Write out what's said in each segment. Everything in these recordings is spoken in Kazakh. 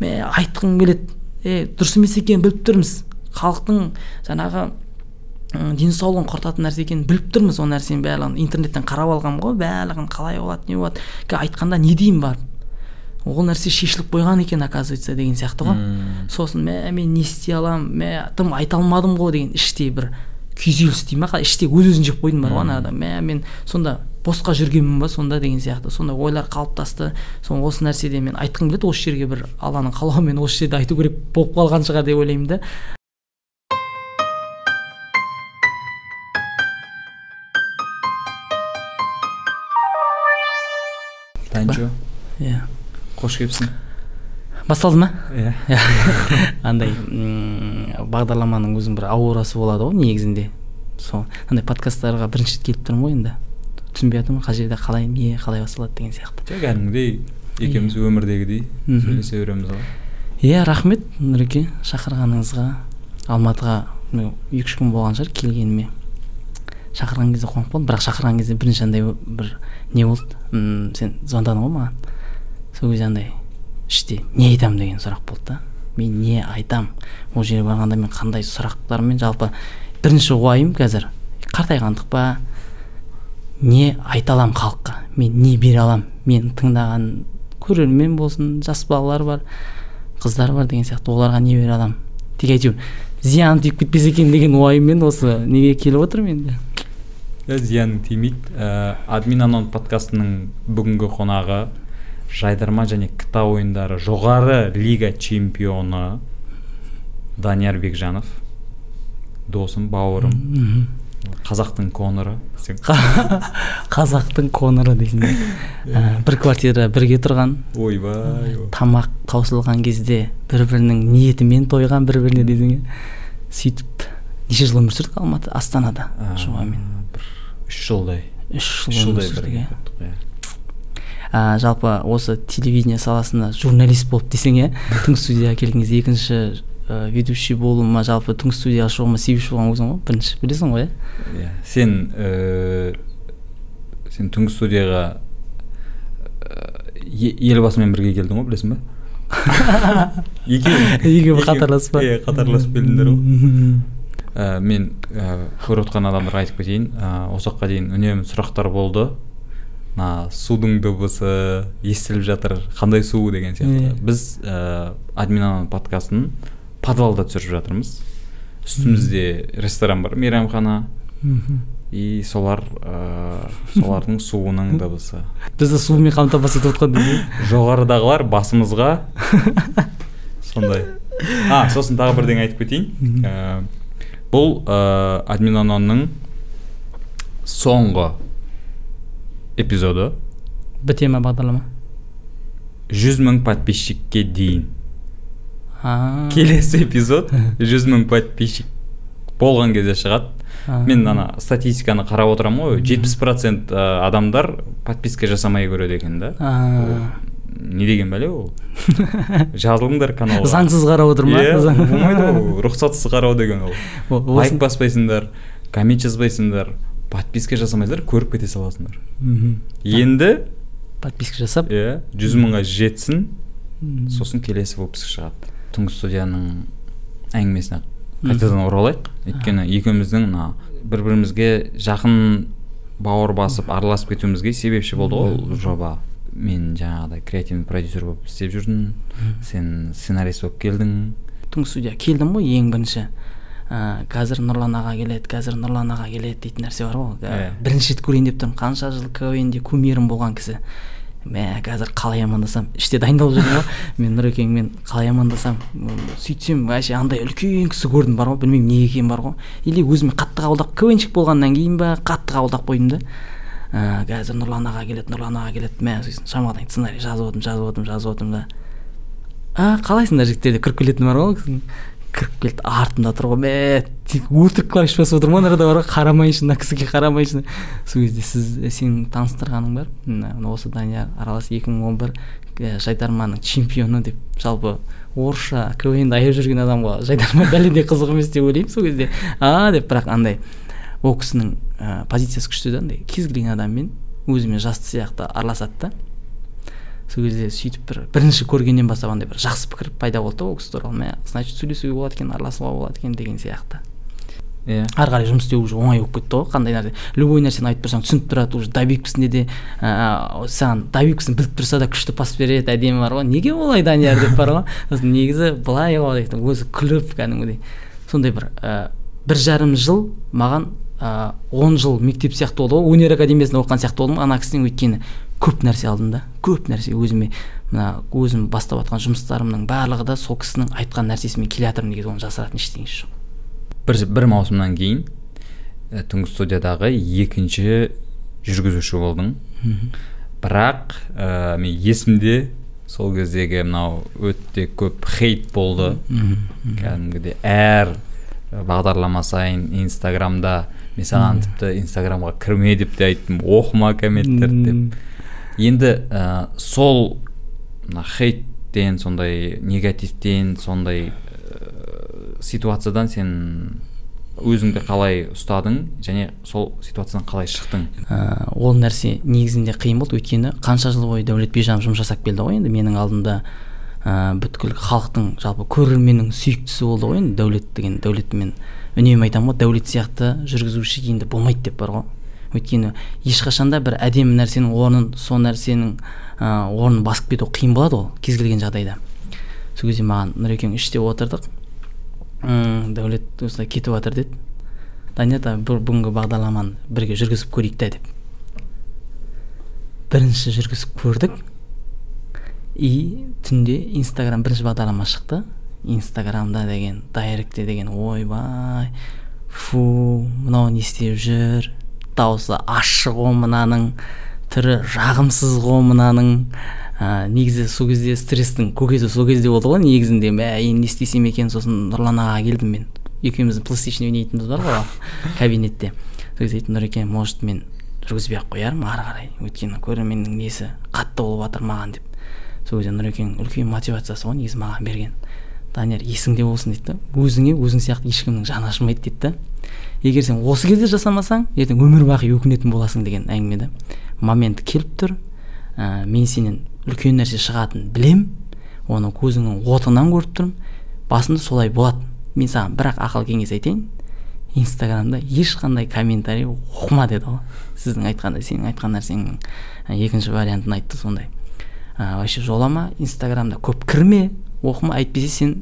мә айтқым келеді е дұрыс емес екенін біліп тұрмыз. Халықтың жаңағы денсаулығын құртатын нәрсе екенін біліп тұрмыз ол нәрсенің барлығын. Интернеттен қарап алғанмын ғой барлығын қалай болады не болады. Айтқанда не деймін барып ол нәрсе шешіліп қойған екен оказывается деген сияқты ғой. Сосын мә мен не істей аламын? Мә тым айта алмадым ғой деген іштей бір күйзеліс дей ма? Іштей өз өзін жеп қойдым бар ғой анада мә мен сонда босқа жүргенмін ба сонда деген сияқты. Сондай ойлар қалыптасты. Сол осы нәрседе мен айтқым келеді осы жерге бір алланың қалауымен осы жерде айту керек болып қалған шығар деп ойлаймын да. Танчо иә. Қош келіпсің. Басталды ма? Иә. Андай бағдарламаның өзінің бір аурасы болады ғой негізінде. Сол андай подкасттарға бірінші рет келіп тұрмын ғой енді. Түсінбей жатырмын қай жерде қалай не қалай басталады деген сияқты. Жоқ кәдімгідей екеуміз өмірдегідей сөйлесе береміз ғой. Иә рахмет нұреке. Шақырғаныңызға алматыға екі үш күн болған шығар келгеніме. Шақырған кезде қуанып қалдым бірақ шақырған кезде бірінші андай бір не болды? М сен звондадың ғой маған. Сол кезде андай іште не айтамын деген сұрақ болды да. Мен не айтам? Ол жерге барғанда мен қандай сұрақтармен жалпы бірінші уайым қазір. Қартайғандық па? Не айта аламын халыққа мен не бере аламын мен тыңдаған көрермен болсын жас балалар бар қыздар бар деген сияқты оларға не бере аламын тек әйтеуір зиян тиіп кетпесе екен деген уайыммен осы неге келіп отырмын енді зияның тимейді. Ә, админ анон подкастының бүгінгі қонағы жайдарма және кта ойындары жоғары лига чемпионы данияр бекжанов. Досым бауырым. Қазақтың коноры. Қазақтың коноры дейсің ә, бір квартира бірге тұрған. Ойбай тамақ таусылған кезде бір бірінің ниетімен тойған бір біріне дейсің сөйтіп неше жыл өмір сүрдік алматы? Астанада жұбаймен үш жылдай. Үш жыл өмір иә. ә, жалпы осы телевидение саласында журналист болып десең иә түнгі студияға келген кезде екінші ә, ведущий болуыма жалпы түнгі студияға шығуыма себепші болған өзің ғой бірінші білесің ғой иә? Иә сен ә, сен түнгі студияға елбасымен бірге келдің ғой білесің ба? Екеуі. Екеуі қатарласып па? Иә қатарласып келдіңдер ғой. Ә, мен ә, көріп отқан адамдарға айтып кетейін. Ә, осы уақытқа дейін үнемі сұрақтар болды. Мына судың дыбысы естіліп жатыр қандай су деген сияқты. Yeah. біз ә, админ подкастын подвалда түсіріп жатырмыз. Үстімізде ресторан бар мейрамхана. И солар ә, солардың суының дыбысы. Бізді сумен қамтамасыз етіп отқан жоғарыдағылар басымызға сондай. А сосын тағы бірдеңе айтып кетейін. Ә, бұл ә, админ анонның соңғы эпизоды. Біте ма бағдарлама? Жүз мың подписчикке дейін. Келесі эпизод жүз мың подписчик болған кезде шығады. Мен ана статистиканы қарап отырамын ғой. Жетпіс процент адамдар подписка жасамай көреді екен да. Не деген бәле ол? Жазылыңдар каналға. Заңсыз қарап отыр ма иә болмайды ғой рұқсатсыз қарау деген ол. Лайк баспайсыңдар коммент жазбайсыңдар подписка жасамайсыңдар көріп кете саласыңдар. Енді подписка жасап. Иә жүз мыңға жетсін. Сосын келесі выпуск шығады. Түнгі студияның әңгімесіне қайтадан оралайық. Өйткені екеуміздің мына бір бірімізге жақын бауыр басып араласып кетуімізге себепші болды ғой. Ол жоба. Мен жаңағыдай креативный продюсер болып істеп жүрдім. Сен сценарист болып келдің. Түнгі студияға келдім ғой ең бірінші. Ә, қазір нұрлан аға келеді қазір нұрлан аға келеді дейтін нәрсе бар ғой. Иә. бірінші рет көрейін деп тұрмын. Қанша жыл квнде кумирім болған кісі. Мә қазір қалай амандасам? Іште дайындалып жүрмін ғой. Мен нұрекеңмен қалай амандасам? Сөйтсем вообще андай үлкен кісі көрдім бар ғой. Білмеймін неге екені бар ғой. Или өзіме қатты қабылдап квнщик болғаннан кейін ба қатты қабылдап қойдым да. Ә, қазір нұрлан аға келеді нұрлан аға келеді. Мә сосын шамадан сценарий жазып отырмын жазып отырмын жазып отырмын да. А қалайсыңдар жігіттер? Деп кіріп келетін бар ғой кіріп келді артымда тұр ғой мә тек өтірік клавиш басып отырмын ғой жерде бар ғой қарамайыншы мына кісіге қарамайыншы. Сол кезде сіз сенің таныстырғаның бар осы данияр аралас екі мың он бір жайдарманың чемпионы деп. Жалпы орысша квнді аяп жүрген адамға жайдарма бәлендей қызық емес деп ойлаймын сол кезде. А деп бірақ андай ол кісінің ә, позициясы күшті да андай кез келген адаммен өзімен жасты сияқты араласады да. Сол кезде сөйтіп бір бірінші көргеннен бастап андай бір жақсы пікір пайда болды да ол кісі туралы. Мә значит сөйлесуге болады екен араласуға болады екен деген сияқты. Иә. Ары қарай жұмыс істеу уже оңай болып кетті ғой. Қандай нәрсе. Любой нәрсені айтып тұрсаң түсініп тұрады уже добивкісінде де ыыы саған добивкісін біліп тұрса да күшті пас береді әдемі бар ғой. Неге олай данияр деп бар ғой. Сосын негізі былай ғой өзі күліп кәдімгідей. Сондай бір ә, бір жарым жыл маған ыыы он жыл мектеп сияқты болды ғой. Өнер академиясында оқыған сияқты болдым. Ана кісіден өйткені көп нәрсе алдым да. Көп нәрсе. Өзіме мына өзім бастап жатқан жұмыстарымның барлығы да сол кісінің айтқан нәрсесімен келе жатырмын негізі оны жасыратын ештеңесі жоқ. бір, бір маусымнан кейін ә, түнгі студиядағы екінші жүргізуші болдың. Бірақ ә, мен есімде сол кездегі мынау өте көп хейт болды. Кәдімгідей әр бағдарлама сайын инстаграмда мен саған тіпті инстаграмға кірме деп те айттым оқыма комменттерді деп. Енді ә, сол мына хейттен сондай негативтен сондай ситуациядан сен өзіңді қалай ұстадың және сол ситуациядан қалай шықтың? Ә, ол нәрсе негізінде қиын болды. Өйткені қанша жыл бойы дәулет бижанов жұмыс жасап келді ғой енді. Менің алдымда ә, бүткіл халықтың жалпы көрерменнің сүйіктісі болды ғой енді дәулет деген. Дәулетті мен үнемі айтамын ғой дәулет сияқты жүргізуші енді болмайды деп бар ғой. Өйткені ешқашанда бір әдемі нәрсенің орнын сол нәрсенің ә, орнын басып кету қиын болады ғой кез келген жағдайда. Сол кезде маған нұрекең іште отырдық. М дәулет осылай кетіп жатыр деді. Данияр бүгінгі бағдарламаны бірге жүргізіп көрейік та деп. Бірінші жүргізіп көрдік. И түнде инстаграм бірінші бағдарлама шықты. Инстаграмда деген дайректте деген ойбай фу мынау не істеп жүр? Дауысы ащы ғой мынаның түрі жағымсыз ғой мынаның ә, негізі сол кезде стресстің көкесі сол кезде болды ғой негізінде. Мә енді не істесем екен сосын нұрлан ағаға келдім мен. Екеуміз плейстейшн ойнайтынымыз бар ғой кабинетте. Сол кезде айттым нұреке может мен жүргізбей ақ қоярмын ары қарай. Өйткені көрерменнің несі қатты болып жатыр маған деп. Сол кезде нұрекең үлкен мотивациясы ғой негізі маған берген. Данияр есіңде болсын дейді да өзіңе өзің сияқты ешкімнің жаны ашымайды дейді да егер сен осы кезде жасамасаң ертең өмір бақи өкінетін боласың деген әңгіме да момент келіп тұр. Ә, мен сенен үлкен нәрсе шығатынын білем оны көзіңнің отынан көріп тұрмын. Басында солай болады мен саған бірақ ақыл кеңес айтайын. Инстаграмда ешқандай комментарий оқыма деді ғой сіздің айтқанда сенің айтқан нәрсеңнің екінші вариантын айтты сондай. Ә, вообще жолама инстаграмда көп кірме оқыма әйтпесе сен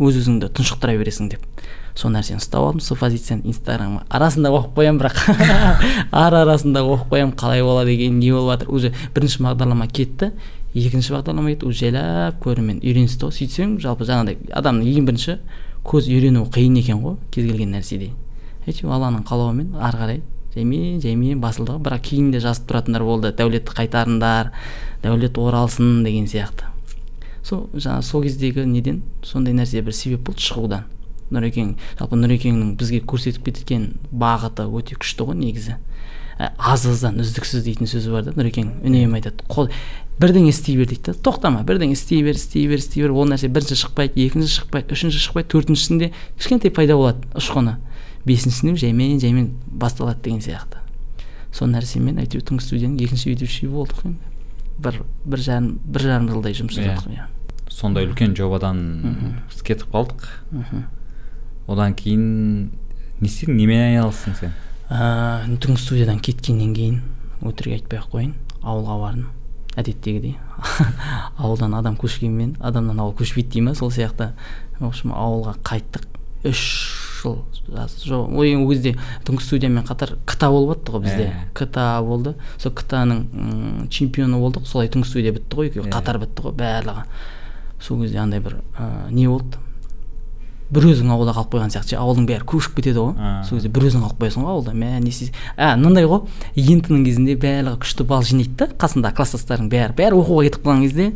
өз өзіңді тұншықтыра бересің деп. Сол нәрсені ұстап алдым сол позицияны инстаграмға. Арасында оқып қоямын бірақ ара арасында оқып қоямын қалай болады екен не болып жатыр. Уже бірінші бағдарлама кетті екінші бағдарлама кетті уже жайлап көрермен үйреністі ғой. Сөйтсең жалпы жаңағыдай адамның ең бірінші көз үйрену қиын екен ғой кез келген нәрседе. Әйтеуір алланың қалауымен ары қарай жаймен жаймен басылды ғой. Бірақ кейін де жазып тұратындар болды. Дәулетті қайтарыңдар дәулет оралсын деген сияқты. Сол жаңағы сол кездегі неден сондай нәрсе бір себеп болды? Шығудан. Нұрекең жалпы нұрекеңнің бізге көрсетіп кеткен бағыты өте күшті ғой негізі. Ә, аз аздан үздіксіз дейтін сөзі бар да нұрекең үнемі айтады. Қол бірдеңе істей бер дейді да. Тоқтама бірдеңе істей бер істей бер істей бер. Ол нәрсе бірінші шықпайды екінші шықпайды үшінші шықпайды төртіншісінде кішкентай пайда болады ұшқыны. Бесіншісінде жаймен жаймен басталады деген сияқты. Сол нәрсемен әйтеуір түнгі студияның екінші ведущий болдық енді. Бір бір жарым бір жарым жылдай жұмыс жасадық иә. Сондай үлкен жобадан кетіп қалдық. Мхм. Одан кейін не істедің немен айналыстың сен? Ыыы түнгі студиядан кеткеннен кейін өтірік айтпай ақ қояйын ауылға бардым әдеттегідей. Ауылдан адам көшкенмен адамнан ауыл көшпейді дей ма сол сияқты. В общем ауылға қайттық. Үш жыл жоқ ол кезде түнгі студиямен қатар кта болып жатты ғой бізде. Ә. кта болды. Сол кта ның чемпионы болдық. Солай түнгі студия бітті ғой екеуі қатар бітті ғой барлығы. Сол кезде андай бір ә, не болды? Бір өзің ауылда қалып қойған сияқты ауылдың бәрі көшіп кетеді ғой. Сол кезде бір өзің қалып қоясың ғой ауылда. Мә не істейсің? А мынандай ғой ент кезінде барлығы күшті балл жинайды да қасында класстастарың бәрі. Бәрі оқуға кетіп қалған кезде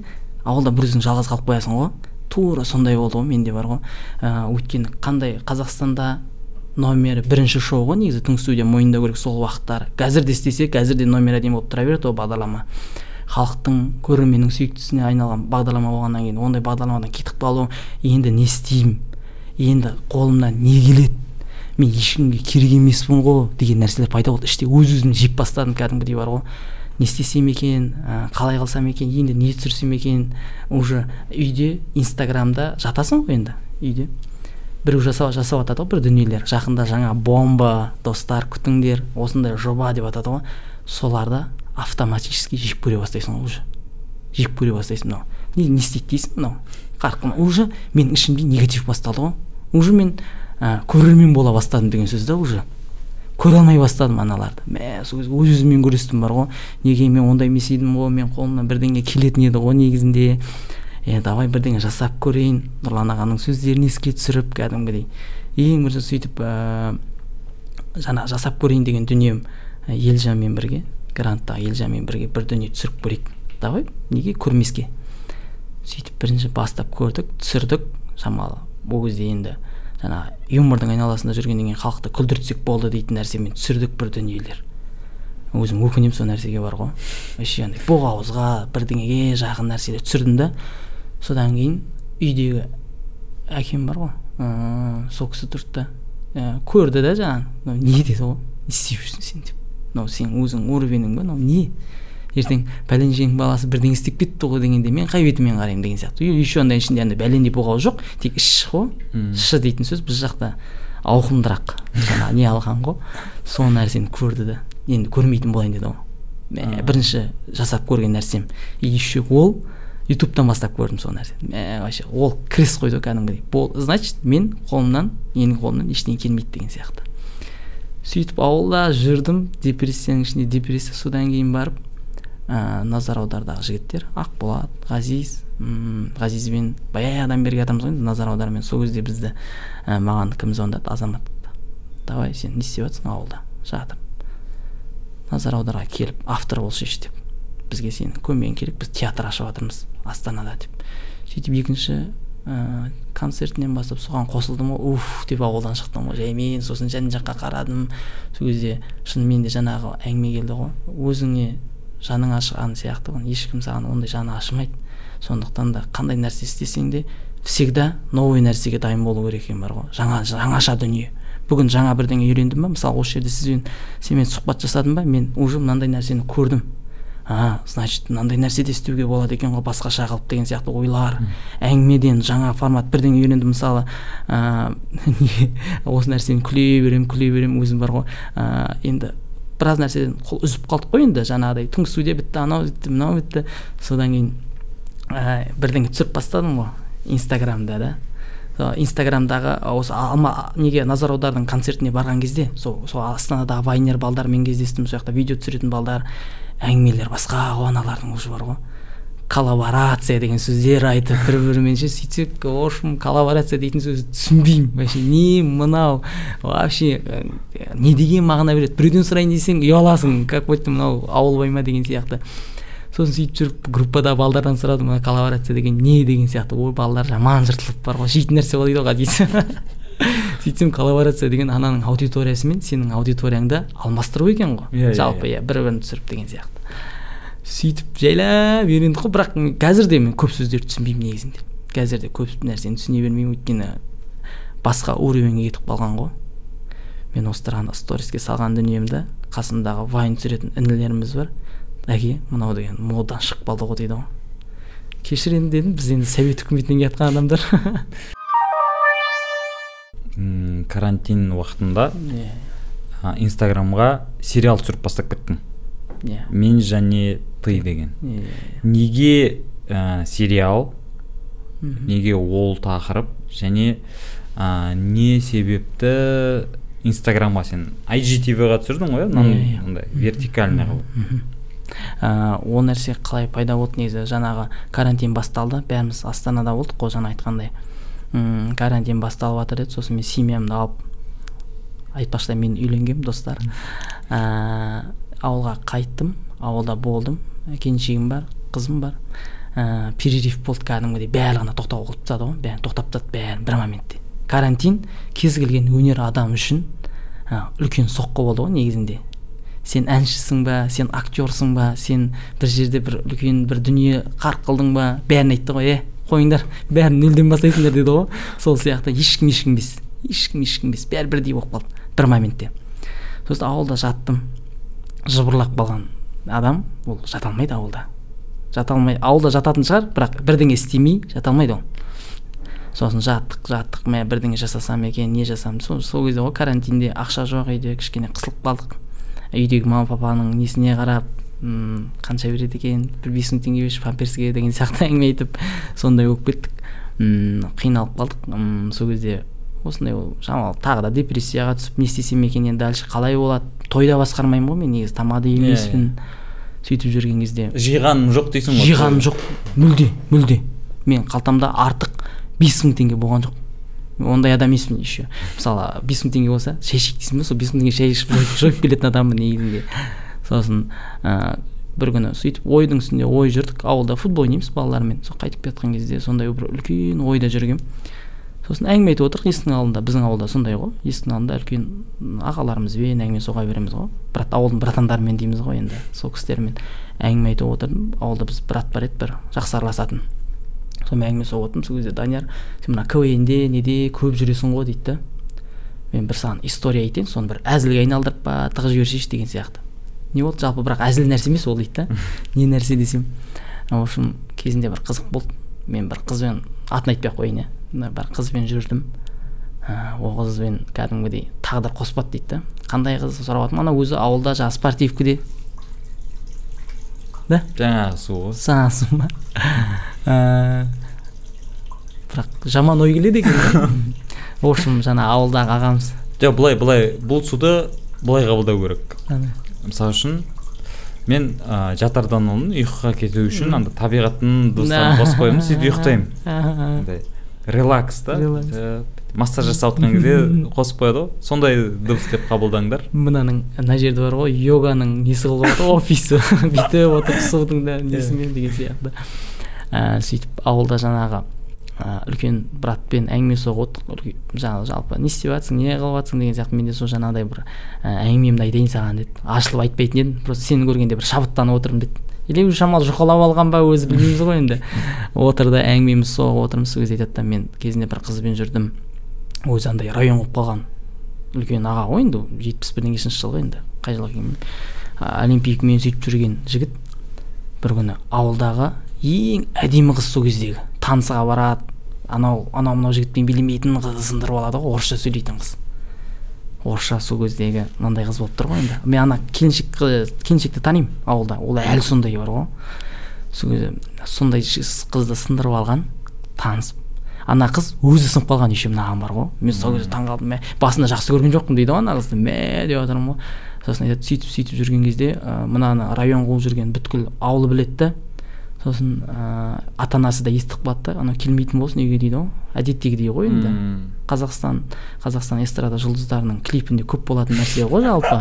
ауылда бір өзің жалғыз қалып қоясың ғой. Тура сондай болды ғой менде бар ғой. Ә, өйткені қандай қазақстанда номері бірінші шоу ғой негізі түнгі студия мойындау керек сол уақыттары қазір де істесе қазір де номер әдемі болып тұра береді ол бағдарлама. Халықтың көрерменнің сүйіктісіне айналған бағдарлама болғаннан кейін ондай бағдарламадан кетіп қалу енді не істеймін. Енді қолымнан не келеді? Мен ешкімге керек емеспін ғой деген нәрселер пайда болды. Іште өз өзімді жеп бастадым кәдімгідей бар ғой. Не істесем екен қалай қылсам екен енді не түсірсем екен? Уже үйде инстаграмда жатасың ғой енді үйде. Біреу жасап жасап жатады ғой бір дүниелер. Жақында жаңа бомба достар күтіңдер осындай жоба деп жатады ғой. Соларды автоматически жек көре бастайсың ғой уже. Жек көре бастайсың мынау. Не істейді дейсің мынау? Қарқын. Уже менің ішімде негатив басталды ғой. Уже мен ә, көрермен бола бастадым деген сөз да уже. Көре алмай бастадым аналарды. Мә сол кезде өз өзіммен күрестім бар ғой. Неге мен ондай емес едім ғой мен қолымнан бірдеңе келетін еді ғой негізінде. Е давай бірдеңе жасап көрейін. Нұрлан ағаның сөздерін еске түсіріп кәдімгідей. Ең бірінші сөйтіп ә, жаңа жасап көрейін деген дүнием елжанмен бірге гранттағы елжанмен бірге бір дүние түсіріп көрейік. Давай неге көрмеске? Сөйтіп бірінші бастап көрдік түсірдік. Шамалы ол кезде енді жаңағы юмордың айналасында жүргеннен кейін халықты күлдіртсек болды дейтін нәрсемен түсірдік бір дүниелер. Өзім өкінемін сол нәрсеге бар ғой. Вообще андай боғауызға бірдеңеге жақын нәрселер түсірдім да. Содан кейін үйдегі әкем бар ғой сол кісі тұрды да. Көрді да жаңағы не деді ғой не істеп жүрсің сен деп. Мынау сенің өзің уровенің ба? Мынау не? Ертең пәленшенің баласы бірдеңе істеп кетті ғой дегенде мен қай бетіммен қараймын деген сияқты. Еще андай ішінде андай бәлендей боғау жоқ. Тек ш қой. Ш дейтін сөз біз жақта ауқымдырақ жаңағы не алған ғой. Сол нәрсені көрді да енді көрмейтін болайын деді ғой. Мә бірінші жасап көрген нәрсем и еще ол. Ютубтан бастап көрдім сол нәрсені. Мә вообще ол крест қойды кәдімгідей. Бол значит мен қолымнан менің қолымнан ештеңе келмейді деген сияқты. Сөйтіп ауылда жүрдім. Депрессияның ішінде депрессия содан кейін барып ә, назар аудардағы жігіттер ақболат ғазиз м ғазизбен баяғыдан бергі адамбыз ғой назар аудармен сол кезде бізді ә, маған кім звондады? Азамат давай сен не істеп жатрсың ауылда? Жатыр. Назар аударға келіп автор болсайшы деп. Бізге сенің көмегің керек біз театр ашып жатырмыз астанада деп. Сөйтіп екінші ә, концертінен бастап соған қосылдым ғой. Уф деп ауылдан шықтым ғой. Жаймен сосын жан жаққа қарадым. Сол кезде шынымен де жаңағы әңгіме келді ғой. Өзіңе жаның ашыған сияқты ғой ешкім саған ондай жаны ашымайды. Сондықтан да қандай нәрсе істесең де всегда новый нәрсеге дайын болу керек екен бар ғой. Жаңа жаңаша дүние. Бүгін жаңа бірдеңе үйрендім ба? Мысалы осы жерде сізбен сенімен сұхбат жасадым ба? Мен уже мынандай нәрсені көрдім. А значит мынандай нәрсе де істеуге болады екен ғой басқаша қылып деген сияқты ойлар. Әңгімеден жаңа формат бірдеңе үйрендім. Мысалы ыыы осы нәрсені күле беремін күле беремін өзім бар ғой. Ыыы енді біраз нәрседен қол үзіп қалдық қой енді жаңағыдай түнгі студия бітті анау бітті мынау бітті. Содан кейін ә, бірдеңе түсіріп бастадым ғой инстаграмда да. Инстаграмдағы осы алма неге назар аудардың концертіне барған кезде сол сол астанадағы вайнер балдармен кездестім сол жақта видео түсіретін балдар әңгімелер басқа аналардың уже бар ғой. Коллаборация деген сөздер айтып бір бірімен ше сөйтсек в общем коллаборация дейтін сөзді түсінбеймін. Вообще не мынау вообще не деген мағына береді. Біреуден сұрайын десең ұяласың как будто мынау ауылбай ма деген сияқты. Сосын сөйтіп жүріп группада балдардан сұрадым мына коллаборация деген не деген сияқты. Ой балдар жаман жыртылып бар ғой жейтін нәрсе ғой дейді ғой дейді сөйтсем коллаборация деген ананың аудиториясы сенің аудиторияңды алмастыру екен ғой. Yeah, жалпы иә бір бірін түсіріп деген сияқты. Сөйтіп жайлап үйрендік қой. бірақ қазір де мен көп сөздерді түсінбеймін негізінде. Қазір де көп нәрсені түсіне бермеймін. Өйткені басқа уровеньге кетіп қалған ғой. Мен осыған сториске салған дүниемді қасымдағы вайн түсіретін інілеріміз бар. Әке мынау деген модадан шығып қалды ғой дейді ғой. Кешір енді дедім біз енді совет үкіметінен келе жатқан адамдар карантин уақытында yeah. инстаграмға сериал түсіріп бастап кеттің иә. Yeah. мен және ты деген. Неге ә, сериал неге ол тақырып және ә, не себепті инстаграмға сен IGTV-ға түсірдің ғой иә мындай вертикальный қылып. ә, ол нәрсе қалай пайда болды негізі? Жаңағы карантин басталды бәріміз астанада болдық қой жаңа айтқандай. М карантин басталып жатыр еді сосын мен семьямды алып айтпақшы мен үйленгенмін достар. Ә, ауылға қайттым ауылда болдым. Келіншегім бар қызым бар. Ә, перерыв болды кәдімгідей барлығына тоқтау қылып тастады ғой бәрін тоқтап тастады бәрін бір моментте карантин кез келген өнер адамы үшін ә, үлкен соққы болды ғой негізінде. Сен әншісің ба сен актерсың ба сен бір жерде бір үлкен бір дүние қарқ қылдың ба бәрін айтты ғой е қойыңдар бәрін нөлден бастайсыңдар деді ғой. Сол сияқты ешкім ешкім емес ешкім ешкім емес бәрі бірдей болып қалды бір моментте. Сосын ауылда жаттым жыбырлап қалған. Адам ол жата алмайды ауылда. Жата алмай ауылда жататын шығар бірақ бірдеңе істемей жата алмайды ол. Сосын жаттық жаттық мә бірдеңе жасасам екен не жасасам сол, сол кезде ғой карантинде ақша жоқ үйде кішкене қысылып қалдық. Үйдегі мама папаның несіне қарап м қанша береді екен? бір бес мың теңге берші памперске деген сияқты әңгіме айтып сондай болып кеттік. М қиналып қалдық. М сол кезде осындай шамалы тағы да депрессияға түсіп не істесем екен енді дальше қалай болады? Тойда басқармаймын ғой мен негізі тамада Иә, емеспін сөйтіп жүрген кезде. Жиғаным жоқ дейсің ғой? Жиғаным жоқ. Мүлде мүлде. Мен қалтамда артық бес мың теңге болған жоқ. Ондай адам емеспін еще. Мысалы бес мың теңге болса шай ішейік дейсің ба сол бес мың теңге шай ішіп жойып келетін адаммын негізінде. Сосын ә, бір күні сөйтіп ойдың үстінде ой жүрдік. Ауылда футбол ойнаймыз балалармен. Сол қайтып келе жатқан кезде сондай бір үлкен ойда жүргенмін сосын әңгіме айтып отырық есіктің алдында біздің ауылда сондай ғой. Есіктің алдында үлкен ағаларымызбен әңгіме соға береміз ғой. Брат ауылдың братандарымен дейміз ғой енді сол кісілермен әңгіме айтып отырдым. Ауылда біз брат бар еді бір жақсы араласатын сонымен әңгіме соғып отырмын сол кезде данияр сен мына квн-де неде көп жүресің ғой дейді да. Мен бір саған история айтайын соны бір әзілге айналдырып па тығып жіберсейші деген сияқты. Не болды жалпы бірақ әзіл нәрсе емес ол дейді да. Не нәрсе десем. В общем кезінде бір қызық болды. Мен бір қызбен атын айтпай ақ қояйын иә. Мына бір қызбен жүрдім. Ә, ол қызбен кәдімгідей тағдыр қоспады дейді да. Қандай қыз сұрап жатырмын ана өзі ауылда жаңағы спортивкіде. Да? Жаңағы су ғой. Санасын ба Ә, бірақ жаман ой келеді екен в общем жаңа ауылдағы ағамыз. Жоқ былай былай. Бұл суды былай қабылдау керек. Мысалы үшін мен ә, жатардан оның ұйқыға кету үшін анда табиғаттың дыбыстарын қосып қоямын сөйтіп ұйықтаймын. Релакс та. Э, массаж жасап жатқан кезде қосып қояды ғой. Сондай дыбыс деп қабылдаңдар. Мынаның ана жерде бар ғой йоганың несі қылып ғой офисі. Бүйтіп отыр судың да несімен деген сияқты. Ә, сөйтіп ауылда жаңағы ә, үлкен братпен әңгіме соғып отырдық жаңағы жалпы не істеп жатрсың не қылып жатрсың деген сияқты. Мен де сол жаңағыдай бір ә, әңгімемді айтайын саған деді ашылып айтпайтын едім. Просто сені көргенде бір шабыттанып отырмын деді или шамалы жұқалап алған ба өзі білмейміз ғой енді. Отырды әңгімемізді соғып отырмыз. Сол кезде айтады да мен кезінде бір қызбен жүрдім. Өзі андай район болып қалған үлкен аға ғой енді жетпіс бірдеңесінші жыл ғой енді. Қай жылғы білмеймін. А, олимпикмен сөйтіп жүрген жігіт. Бір күні ауылдағы ең әдемі қыз сол кездегі. Танысқа барады. Анау анау мынау жігітпен билемейтін қызды сындырып алады ғой орысша сөйлейтін қыз. Орысша сол кездегі мынандай қыз болып тұр ғой енді. Мен ана келіншек келіншекті танимын ауылда. Ол әлі сондай бар ғой. Сол кезде сондай қызды сындырып алған танысып. Ана қыз өзі сынып қалған еще мынаған бар ғой. Мен сол кезде таңқалдым мә басында жақсы көрген жоқпын дейді ғой ана қызды. Мә деп жатырмын ғой. Сосын айтады сөйтіп сөйтіп жүрген кезде ә, мынаны район қуып жүрген бүткіл ауылы біледі да сосын ә, ата анасы да естіп қалады да. Анау келмейтін болсын үйге дейді ғой. Әдеттегідей ғой енді. Қазақстан қазақстан эстрада жұлдыздарының клипінде көп болатын нәрсе ғой жалпы.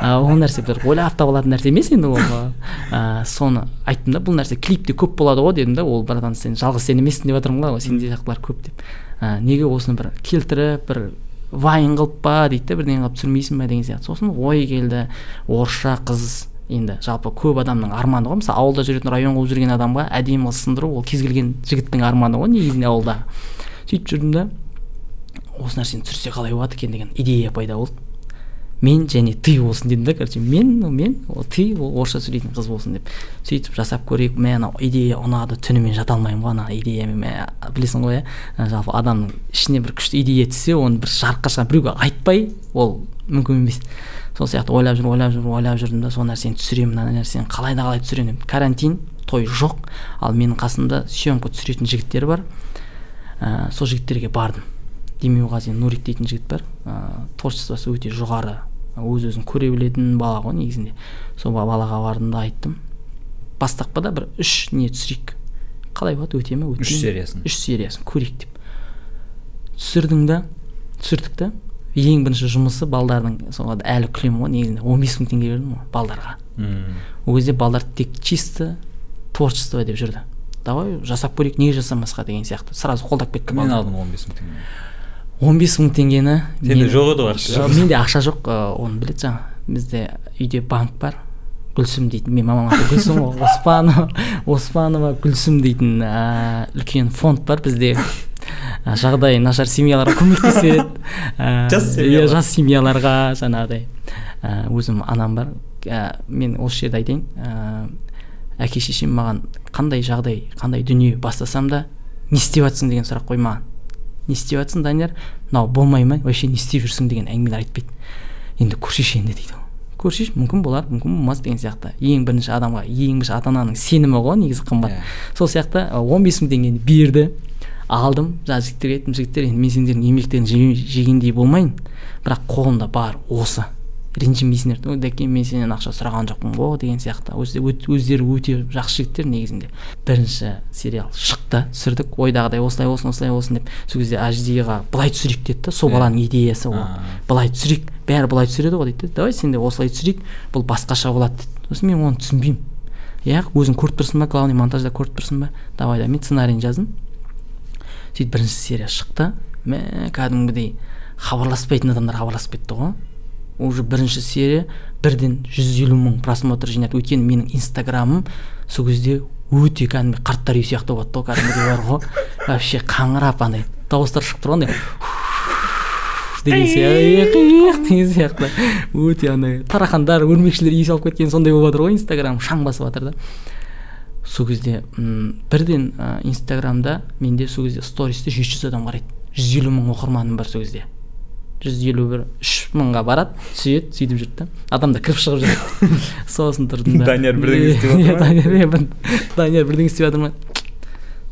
Ә, ол нәрсе бір ойлап табылатын нәрсе емес енді ол. Ә, соны айттым да бұл нәрсе клипте көп болады ғой дедім да ол братан сен жалғыз сен емессің деп жатырмын ғой сенде сияқтылар көп деп. Ә, неге осыны бір келтіріп бір вайн қылып па дейді да бірдеңе қылып түсірмейсің ба деген сияқты. Сосын ой келді орысша қыз енді жалпы көп адамның арманы ғой. Мысалы ауылда жүретін район қуып жүрген адамға әдемі қыз сындыру ол кез келген жігіттің арманы ғой негізінде ауылда. Сөйтіп жүрдім да. Осы нәрсені түсірсе қалай болады екен деген идея пайда болды. Мен және ты болсын дедім да короче мен мен ты ол орысша сөйлейтін қыз болсын деп сөйтіп жасап көрейік. Мә анау идея ұнады түнімен жата алмаймын ғой ана идеямен мә білесің ғой иә жалпы адамның ішіне бір күшті идея түссе оны бір жарыққа шығарып біреуге айтпай ол мүмкін емес. Сол сияқты ойлап жүріп ойлап жүріп ойлап жүрдім да сол нәрсені түсіремін мына нәрсені қалай да қалай түсіремін карантин той жоқ ал менің қасымда съемка түсіретін жігіттер бар. Ә, сол жігіттерге бардым. Демеуғазин нурик дейтін жігіт бар. Ә, творчествосы өте жоғары. Өз өзін көре білетін бала ғой негізінде. Сол ба- балаға бардым да айттым. Бастапқыда бір үш не түсірейік. Қалай болады өте ме үш сериясын. Үш сериясын көрейік деп. Түсірдің да түсірдік та. Ең бірінші жұмысы балдардың соған әлі күлемін ғой негізінде. Он бес мың теңге бердім ғой балдарға. Мм. ол кезде балдар тек чисто творчество деп жүрді. Давай жасап көрейік неге жасамасқа деген сияқты. Сразу қолдап кетті мен алдым он бес мың теңге он бес мың теңгені Сенде жоқ еді ғой ақша? Менде ақша жоқ оны біледі жаңа. Бізде үйде банк бар гүлсім дейтін. Менің мамамның аты гүлсім ғой оспанова оспанова гүлсім дейтін ә, үлкен фонд бар бізде. Ә, жағдайы нашар семьяларға көмектеседі. Ә, Жас иә жас семьяларға жаңағыдай. Ә, өзім анам бар. Ә, мен осы жерде айтайын. Ә, әке шешем маған қандай жағдай қандай дүние бастасам да не істеп жатсың деген сұрақ қоймаған не істеп жатсың данияр? Мынау болмай ма? Вообще не істеп жүрсің деген әңгімелер айтпайды енді көрсейші енді дейді көрсейші мүмкін болар мүмкін болмас деген сияқты. Ең бірінші адамға ең бірінші ата ананың сенімі ғой негізі қымбат. Иә. сол сияқты он бес мың теңгені берді алдым жаңағы жігіттерге айттым жігіттер енді мен сендердің еңбектеріңді же- жегендей болмайын. Бірақ қолымда бар осы. Ренжімейсіңдер ой дәке мен сенен ақша сұраған жоқпын ғой деген сияқты. Өздері өте жақсы жігіттер негізінде. Бірінші сериал шықты түсірдік. Ойдағыдай осылай болсын осылай болсын деп сол кезде HD ға былай түсірейік деді да сол баланың идеясы ол. Былай түсірейік бәрі былай түсіреді ғой дейді да. Давай сен де осылай түсірейік бұл басқаша болады дейді сосын мен оны түсінбеймін. Иә өзің көріп тұрсың ба главный монтажда көріп тұрсың ба? Давай да мен сценарийін жаздым. Сөйтіп бірінші серия шықты. Мә кәдімгідей хабарласпайтын адамдар хабарласып кетті ғой. Уже бірінші серия бірден жүз елу мың просмотр жинады. Өйткені менің инстаграмым сол кезде өте кәдімгі қарттар үйі сияқты болады да кәдімгідей бар ғой. Вообще қаңырап андай дауыстар шығып тұр ғой деген сияқты деген сияқты өте андай тарақандар өрмекшілер иіс алып кеткен сондай болып жатыр ғой инстаграм шаң басып жатыр да сол кезде бірден ә, инстаграмда менде сол кезде стористі жеті жүз адам қарайды жүз елу мың оқырманым бар сол кезде жүз елу бір үш мыңға барады түседі сөйтіп жүрді да. Адамдар кіріп шығып жүреді сосын тұрдым да. Данияр бірдеңе істеп жатыр ма? данияр бір- данияр бірдеңе істеп жатыр ма?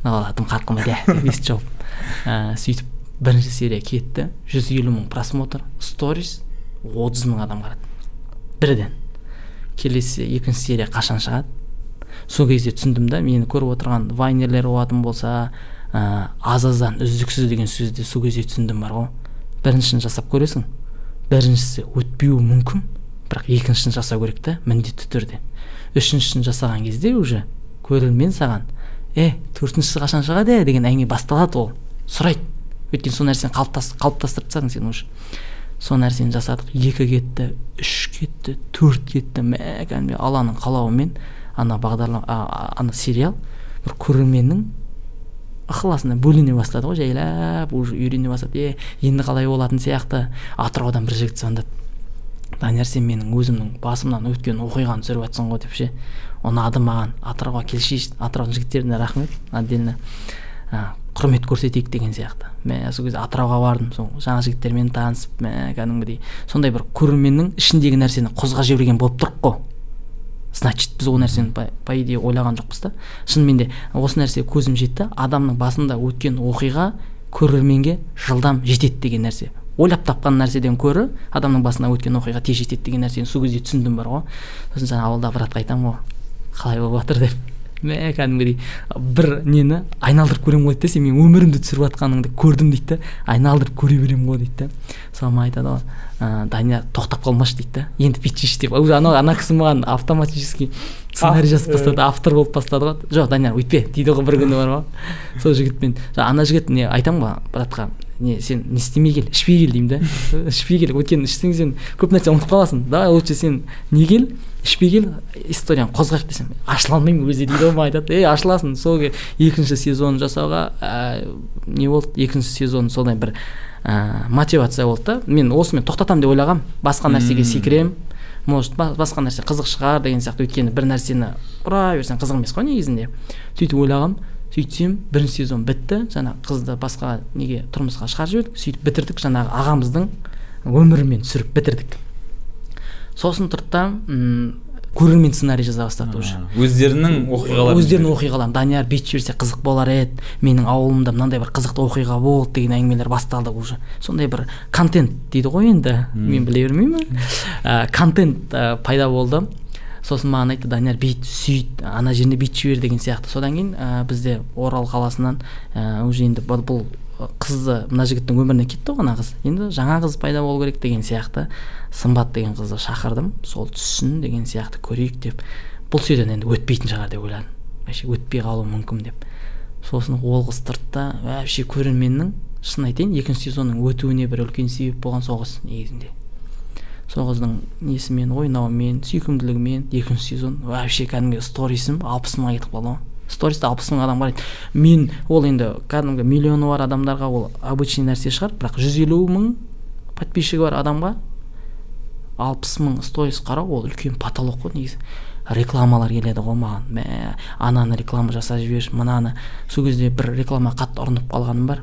Мына бала тым қарқыма дә деп естіп жауып. Ә, сөйтіп бірінші серия кетті. жүз елу мың просмотр сторис отыз мың адам қарады. Бірден. Келесі екінші серия қашан шығады? Сол кезде түсіндім да мені көріп отырған вайнерлер болатын болса ә, аз аздан үздіксіз деген сөзді сол кезде түсіндім бар ғой. Біріншісін жасап көресің. Біріншісі өтпеуі мүмкін бірақ екіншісін жасау керек та міндетті түрде. Үшіншісін жасаған кезде уже көрермен саған е төртіншісі қашан шығады е?" деген әңгіме басталады ол. Сұрайды. Өйткені сол нәрсені қалыптас, қалыптастырып тастадың сен уже. Сол нәрсені жасадық. Екі кетті үш кетті төрт кетті. Мә кәдімгі алланың қалауымен ана бағдарлама ана сериал бір көрерменнің ықыласына бөлене бастады ғой жайлап уже үйрене бастады. Е енді қалай болатын сияқты. Атыраудан бір жігіт звондады данияр сен менің өзімнің басымнан өткен оқиғаны түсіріп жатсың ғой деп ше. Ұнады маған. Атырауға келшейші атыраудың жігіттеріне рахмет отдельно құрмет көрсетейік деген сияқты. Мә сол кезде атырауға бардым сол жаңа жігіттермен танысып мә кәдімгідей сондай бір көрерменнің ішіндегі нәрсені қозғап жіберген болып тұрық қой. Значит біз ол нәрсені по, идее ойлаған жоқпыз да. Шынымен де осы нәрсеге көзім жетті адамның басында өткен оқиға көрерменге жылдам жетеді деген нәрсе. Ойлап тапқан нәрседен көрі адамның басына өткен оқиға тез жетеді деген нәрсені сол кезде түсіндім бар ғой. Сосын жаңа ауылда братқа айтамын ғой қалай болып жатыр деп. Мә кәдімгідей бір нені айналдырып көремін ғой дейді да сен менің өмірімді түсіріп жатқаныңды көрдім дейді да айналдырып көре беремін ғой дейді да соған айтады ғой ә, данияр тоқтап қалмашы дейді да енді бүйтсейші деп. Уже анау ана кісі маған автоматически сценарий жазып тастады автор болып бастады ғой. Жоқ данияр өйтпе дейді ғой бір күні бар ғой. Сол жігітпен. Ана жігіт не айтамын ғой братқа? Не сен не істемей кел ішпей кел деймін да ішпей кел өйткені ішсең сен көп нәрсе ұмытып қаласың. Давай лучше сен не кел ішпей кел историяны қозғайық десем ашыла алмаймын өзі дейді ғой маған айтады ей ашыласың сол екінші сезон жасауға ә, не болды? Екінші сезон сондай бір ә, мотивация болды да. Мен осымен тоқтатамын деп ойлағанмын басқа нәрсеге секіремін может ба- басқа нәрсе қызық шығар деген сияқты. Өйткені бір нәрсені ұра берсең қызық емес қой негізінде. Сөйтіп ойлағанмын сөйтсем бірінші сезон бітті. Жаңа қызды басқа неге тұрмысқа шығарып жібердік. Сөйтіп бітірдік. Жаңағы ағамыздың өмірімен түсіріп бітірдік. Сосын тұрды да көрермен сценарий жаза бастады уже. Өздерінің оқиғаларын өздерінің оқиғаларын. Данияр бүйтіп жіберсе қызық болар еді менің ауылымда мынандай бір қызықты оқиға болды деген әңгімелер басталды уже. Сондай бір контент дейді ғой енді мен біле бермеймін. Ә, контент ә, пайда болды. Сосын маған айтты данияр бүйт сүйт ана жеріне бүйтіп жібер деген сияқты. Содан кейін ә, бізде орал қаласынан ә, уже енді бұл қызды мына жігіттің өміріне кетті ғой ана қыз. Енді жаңа қыз пайда болу керек деген сияқты. Сымбат деген қызды шақырдым сол түссін деген сияқты көрейік деп. Бұл сериядан енді өтпейтін шығар деп ойладым. Вообще өтпей қалуы мүмкін деп. Сосын ол қыз тұрды да вообще көрерменнің шын айтайын екінші сезонның өтуіне бір үлкен себеп болған сол қыз негізінде. Сол қыздың несімен ойнауымен сүйкімділігімен екінші сезон вообще кәдімгі сторисім алпыс мыңға кетіп қалды ғой сториста алпыс мың адам қарайды. Мен ол енді кәдімгі миллионы бар адамдарға ол обычный нәрсе шығар бірақ жүз елу мың подписчигі бар адамға алпыс мың сторис қарау ол үлкен потолок қой негізі. Рекламалар келеді ғой маған. Мә ананы реклама жасап жіберші мынаны. Сол кезде бір реклама қатты ұрынып қалғаным бар.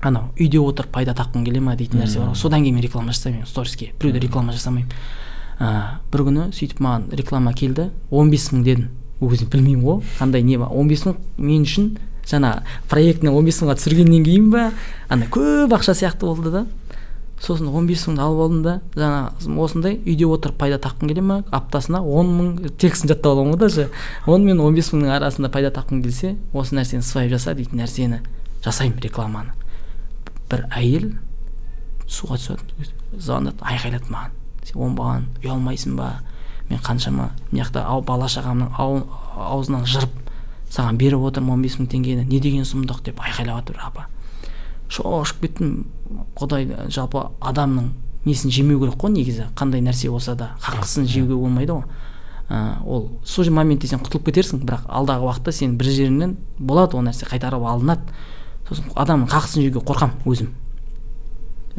Анау үйде отырып пайда тапқым келе ма дейтін нәрсе бар. Ғой содан кейін мен реклама жасамаймын сториске. Біреуде реклама жасамаймын. Ә, бір күні сөйтіп маған реклама келді 15 бес мың дедім. Кезде білмеймін ғой қандай не он бес мың мен үшін жаңа проектіні он бес мыңға түсіргеннен кейін ба ана көп ақша сияқты болды да. Сосын он бес мыңды алып алдым да жаңа осындай үйде отырып пайда тапқым келе ма? Аптасына он мың текстін жаттап аламын ғой даже. Он мен он бес мыңның арасында пайда тапқым келсе осы нәрсені свайп жаса дейтін нәрсені жасаймын рекламаны. Бір әйел суға түсіп звондады айқайлады маған. Сен оңбаған ұялмайсың ба? Мен қаншама мына жақта бала шағамның аузынан жырып саған беріп отырмын он бес мың теңгені не деген сұмдық деп айқайлап жатыр апа. Шошып кеттім құдай жалпы адамның несін жемеу керек қой негізі қандай нәрсе болса да хақысын жеуге болмайды ғой. Ә, ол сол моментте сен құтылып кетерсің бірақ алдағы уақытта сен бір жеріңнен болады ол нәрсе қайтарып алынады. Сосын адамның хақысын жеуге қорқамын өзім.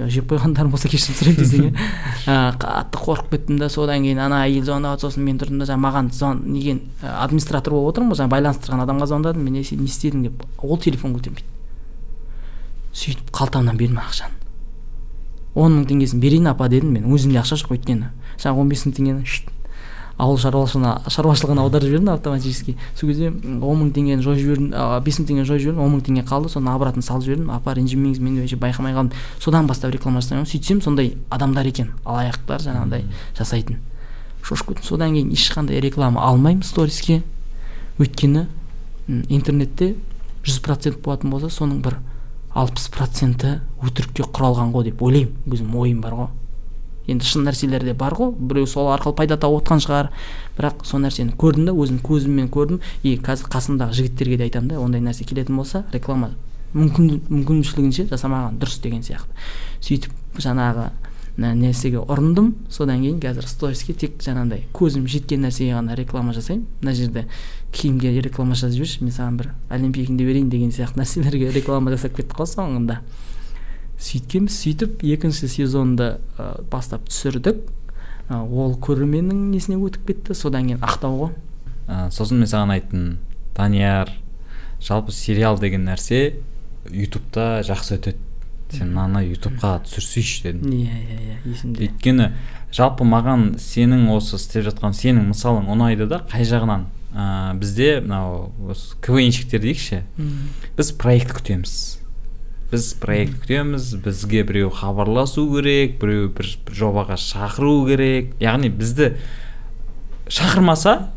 Жеп қойғандарым болса кешірім сұраймын десең иә қатты қорқып кеттім да содан кейін ана әйел звондап сосын мен тұрдым да жаңағы маған звон неген администратор болып отырмын ғой жаңағы байланыстырған адамға звондадым мен не істедің деп ол телефон көтермейді. Сөйтіп қалтамнан бердім ақшаны. Он мың теңгесін берейін апа дедім мен өзімде ақша жоқ өйткені. Жаңағы он бес мың теңгені ауыл шаруашылығына шаруашылығына аударып жібердім автоматически. Сол кезде он мың теңгені жойып жібердім бес мың теңгені жойып жібердім он мың теңге қалды соны обратно салып жібердім. Апа ренжімеңіз мен вообще байқамай қалдым. Содан бастап реклама жасамаймын сөйтсем сондай адамдар екен алаяқтар жаңағыдай жасайтын. Шошып кеттім содан кейін ешқандай реклама алмаймын сториске. Өйткені интернетте жүз процент болатын болса соның бір алпыс проценті өтірікке құралған ғой деп ойлаймын. Өзім ойым бар ғой. Енді шын нәрселер де бар ғой. Біреу сол арқылы пайда тауып отқан шығар. Бірақ сол нәрсені көрдім да өзім көзіммен көрдім. И қазір қасымдағы жігіттерге де айтамын да ондай нәрсе келетін болса реклама мүмкін мүмкіншілігінше жасамаған дұрыс деген сияқты. Сөйтіп жаңағы нәрсеге ұрындым. Содан кейін қазір сториске тек жаңағыдай көзім жеткен нәрсеге ғана реклама жасаймын. Мына жерде киімге реклама жасап жіберші мен саған бір олимпийкаңды берейін деген сияқты нәрселерге реклама жасап кеттік қой соңында. Сөйткенбіз сөйтіп екінші сезонды ә, бастап түсірдік. Ә, ол көрерменнің несіне өтіп кетті? Содан кейін ақтау ғой. Ә, сосын мен саған айттым данияр жалпы сериал деген нәрсе ютубта жақсы өтеді. Сен мынаны ютубқа түсірсейші дедім. Иә иә иә есімде. Өйткені жалпы маған сенің осы істеп жатқан сенің мысалың ұнайды да қай жағынан? Ә, бізде мынау осы квнщиктер дейікші. Біз проект күтеміз. Біз проект күтеміз бізге біреу хабарласу керек біреу бір, жобаға шақыру керек. Яғни бізді шақырмаса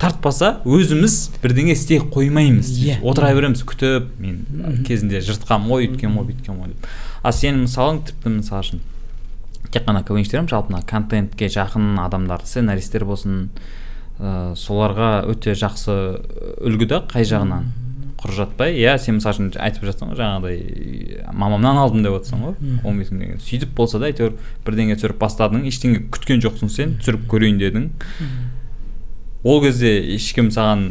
тартпаса өзіміз бірдеңе істей қоймаймыз yeah, иә, отыра береміз күтіп мен кезінде жыртқанмын ғой өйткенмін ғой бүйткенмін ғой деп. Ал сенің мысалың тіпті мысалы үшін тек қана квнщиктер емес жалпы мына контентке жақын адамдар сценаристер болсын ә, соларға өте жақсы үлгі да қай жағынан? Құр жатпай иә сен мысалы үшін айтып жатсың ғой жаңағыдай мамамнан алдым деп отырсың ғой. Он бес мың сөйтіп болса да әйтеуір бірдеңе түсіріп бастадың ештеңе күткен жоқсың сен түсіріп көрейін дедің. Ол кезде ешкім саған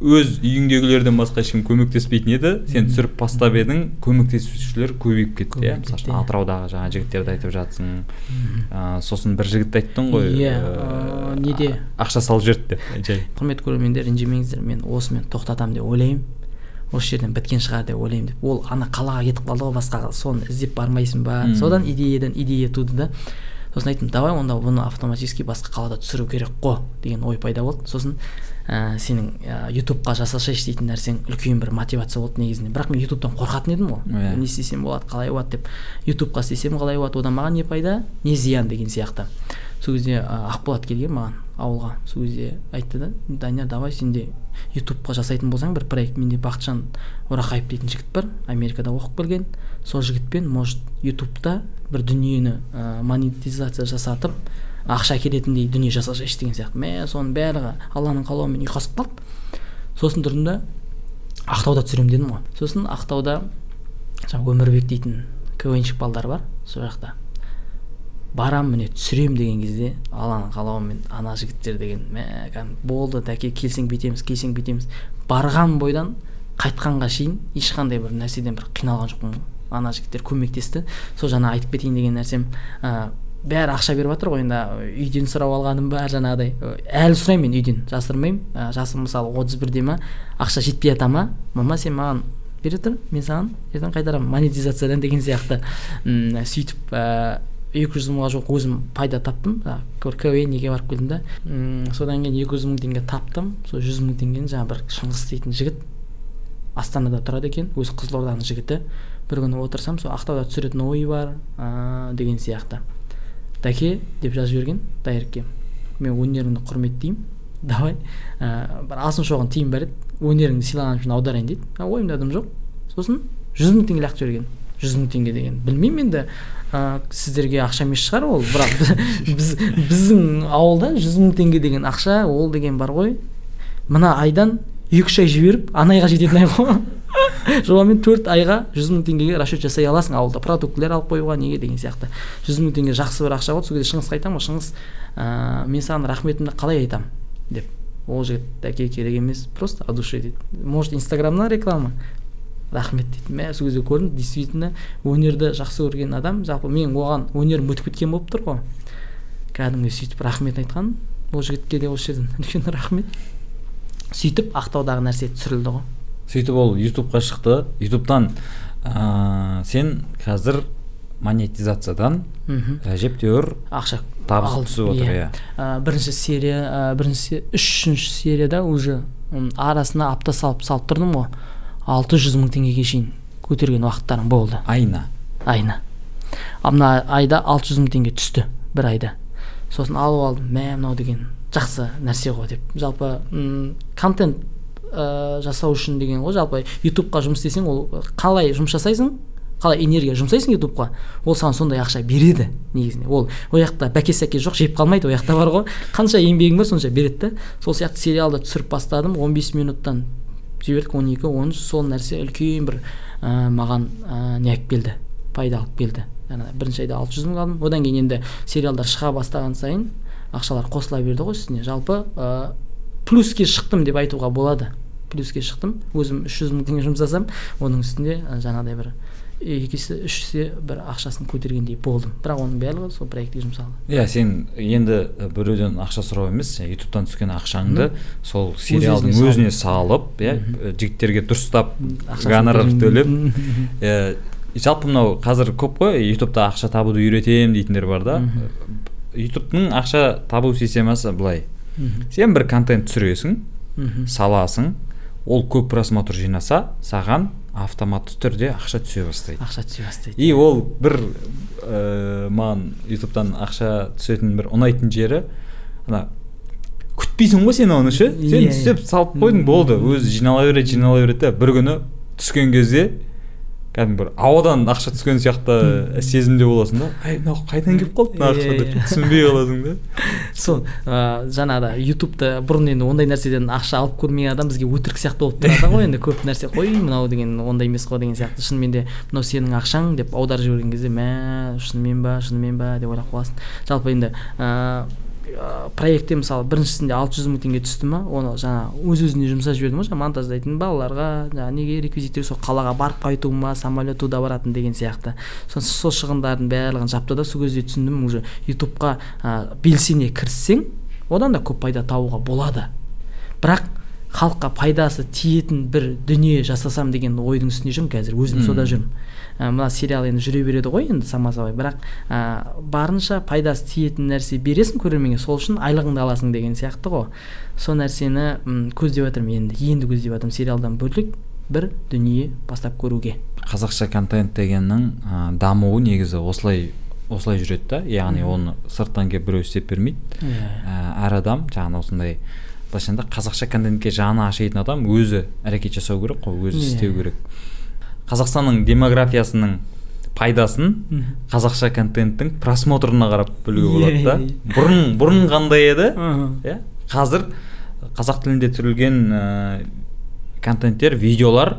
өз үйіңдегілерден басқа ешкім көмектеспейтін еді. Сен түсіріп бастап едің көмектесушілер көбейіп кетті иә. Мысалы үшін атыраудағы жаңағы жігіттерді айтып жатсың. Ыыы сосын бір жігітті айттың ғой иә неде? ақша салып жіберді деп жай. Құрметті көрермендер ренжімеңіздер. Мен осымен тоқтатамын деп ойлаймын. Осы жерден біткен шығар деп ойлаймын деп. Ол ана қалаға кетіп қалды ғой басқаға соны іздеп бармайсың ба? Содан идеядан идея туды да. Сосын айттым давай онда бұны автоматически басқа қалада түсіру керек қой деген ой пайда болды. Сосын ә, сенің ә, ютубқа жасасайшы дейтін нәрсең үлкен бір мотивация болды негізінде. Бірақ мен ютубтан қорқатын едім ғой. Yeah. Иә. не істесем болады қалай болады деп. Ютубқа істесем қалай болады одан маған не пайда? Не зиян деген сияқты. Сол кезде ә, ақболат келген маған ауылға. Сол кезде айтты да данияр давай сен де ютубқа жасайтын болсаң бір проект менде бақытжан орақаев дейтін жігіт бар америкада оқып келген. Сол жігітпен может ютубта бір дүниені ә, монетизация жасатып ақша әкелетіндей дүние жасасайшы деген сияқты. Мә соның барлығы алланың қалауымен ұйқасып қалды сосын тұрдым да ақтауда түсіремін дедім ғой. Сосын ақтауда жаңағы өмірбек дейтін квнщик балдар бар сол жақта. Барам міне түсірем деген кезде алланың қалауымен ана жігіттер деген мә болды дәке келсең бүйтеміз келсең бүйтеміз барған бойдан қайтқанға шейін ешқандай бір нәрседен бір қиналған жоқпын. Ана жігіттер көмектесті. Сол жаңа айтып кетейін деген нәрсем ә, бәрі ақша беріп жатыр ғой енді үйден сұрап алғаным ба жаңағыдай. Әлі сұраймын мен үйден жасырмаймын. Ә, жасым мысалы отыз бірде ма ақша жетпей жата ма? Мама сен маған бере тұр мен саған ертең қайтарамын монетизациядан деген сияқты м сөйтіп ә, екі жүз мыңға жуық өзім пайда таптым. Бір неге барып келдім да содан кейін екі жүз мың теңге таптым. Сол жүз мың теңгені жаңағы бір шыңғыс дейтін жігіт астанада тұрады екен. Өзі қызылорданың жігіті. Бір күні отырсам сол ақтауда түсіретін ойы бар ә, деген сияқты. Дәке деп жазып жіберген дайректке. Мен өнеріңді құрметтеймін. Давай ә, бір алсын шоғын тиын бар еді. Өнеріңді сыйлағаным үшін аударайын дейді. Ойымда дым жоқ. Сосын жүз мың теңге лақтырып жіберген. Жүз мың теңге деген. Білмеймін енді ә, сіздерге ақша емес шығар ол бірақ біз біздің ауылда жүз мың теңге деген ақша ол деген бар ғой. Мына айдан екі үш ай жіберіп ана айға жететін ай ғой. Шамамен төрт айға жүз мың теңгеге расчет жасай аласың. Ауылда продуктілер алып қоюға неге деген сияқты. Жүз мың теңге жақсы бір ақша болды сол кезде шыңғысқа айтамын ғой. Шыңғыс ә, мен саған рахметімді қалай айтамын деп. Ол жігіт әке керек емес просто от души дейді. Может инстаграмнан реклама? Рахмет дейді мә сол кезде көрдім. Действительно өнерді жақсы көрген адам жалпы мен оған өнерім өтіп кеткен болып тұр ғой. Кәдімгі сөйтіп рахмет айтқан ол жігітке де осы жерден үлкен рахмет. Сөйтіп ақтаудағы нәрсе түсірілді ғой. Сөйтіп ол ютубқа шықты. Ютубтан ә, сен қазір монетизациядан әжептәуір ақша табыс түсіп отыр иә. ә, бірінші серия ә, бірінші үшінші серияда уже арасына апта салып салып тұрдым ғой. Алты жүз мың теңгеге шейін көтерген уақыттарым болды. Айына айына ал мына айда алты жүз мың теңге түсті бір айда. Сосын алып алдым мә мынау деген жақсы нәрсе ғой деп. Жалпы м контент ә, жасау үшін деген ғой жалпы ютубқа жұмыс істесең ол қалай жұмыс жасайсың қалай энергия жұмсайсың ютубқа ол саған сондай ақша береді негізінде. Ол ол жақта бәке сәке жоқ жеп қалмайды ол жақта бар ғой. Қанша еңбегің бар сонша береді да сол сияқты сериалды түсіріп бастадым 15 минуттан жібердік он екі он үш сол нәрсе үлкен бір ә, маған ә, не келді пайда алып келді. Жаңағы бірінші айда алты жүз мың алдым. Одан кейін енді сериалдар шыға бастаған сайын ақшалар қосыла берді ғой үстіне. Жалпы ә, плюске шықтым деп айтуға болады. Плюске шықтым. Өзім үш жүз мың теңге жұмсасам оның үстінде жаңағыдай бір екі есе үш есе бір ақшасын көтергендей болдым. Бірақ оның барлығы сол проектке жұмсалды. Иә сен енді біреуден ақша сұрау емес ютубтан түскен ақшаңды сол сериалдың өзіне салып. иә жігіттерге дұрыстап гонорар төлеп жалпы мынау қазір көп қой ютубта ақша табуды үйретемін дейтіндер бар да. Ютубтың ақша табу системасы былай. Сен бір контент түсіресің саласың ол көп просмотр жинаса саған автоматты түрде ақша түсе бастайды. Ақша түсе бастайды и ол бір ә, маған ютубтан ақша түсетін бір ұнайтын жері ана күтпейсің ғой сен оны ше? Сен түсіп салып қойдың болды өзі жинала береді жинала береді да бір күні түскен кезде кәдімгі бір ауадан ақша түскен сияқты сезімде боласың да. Ай мынау қайдан келіп қалды мына ақша деп түсінбей қаласың да. Сол ыыы жаңағыда ютубта бұрын енді ондай нәрседен ақша алып көрмеген адам бізге өтірік сияқты болып тұрады ғой енді. Көп нәрсе қой мынау деген ондай емес қой деген сияқты. Шынымен де мынау сенің ақшаң деп аударып жіберген кезде мә шынымен ба шынымен ба деп ойлап қаласың. Жалпы енді ыыы проектте мысалы біріншісінде алты жүз мың теңге түсті ма оны жаңа өз өзіне жұмсап жібердім ғой жаңағы монтаждайтын балаларға жаңағы неге реквизиттер сол қалаға барып қайту ма самолет туда баратын деген сияқты. Сол, сол шығындардың барлығын жапты да сол кезде түсіндім уже ютубқа ә, белсене кіріссең одан да көп пайда табуға болады. Бірақ халыққа пайдасы тиетін бір дүние жасасам деген ойдың үстінде жүрмін қазір өзім сода жүрмін. ә, мына сериал енді жүре береді ғой енді самозабай бірақ ә, барынша пайдасы тиетін нәрсе бересің көрерменге сол үшін айлығыңды аласың деген сияқты ғой. Сол нәрсені м көздеп жатырмын енді енді көздеп жатырмын сериалдан бөлек бір дүние бастап көруге. Қазақша контент дегеннің ә, дамуы негізі осылай осылай жүреді да. Яғни оны сырттан келіп біреу істеп бермейді. Ә, әр адам жаңағы осындай былайша қазақша контентке жаны ашитын адам өзі әрекет жасау керек қой өзі істеу керек. Қазақстанның демографиясының пайдасын қазақша контенттің просмотрына қарап білуге болады да. бұрын бұрын қандай еді? Иә? Қазір қазақ тілінде түсірілген ә, контенттер видеолар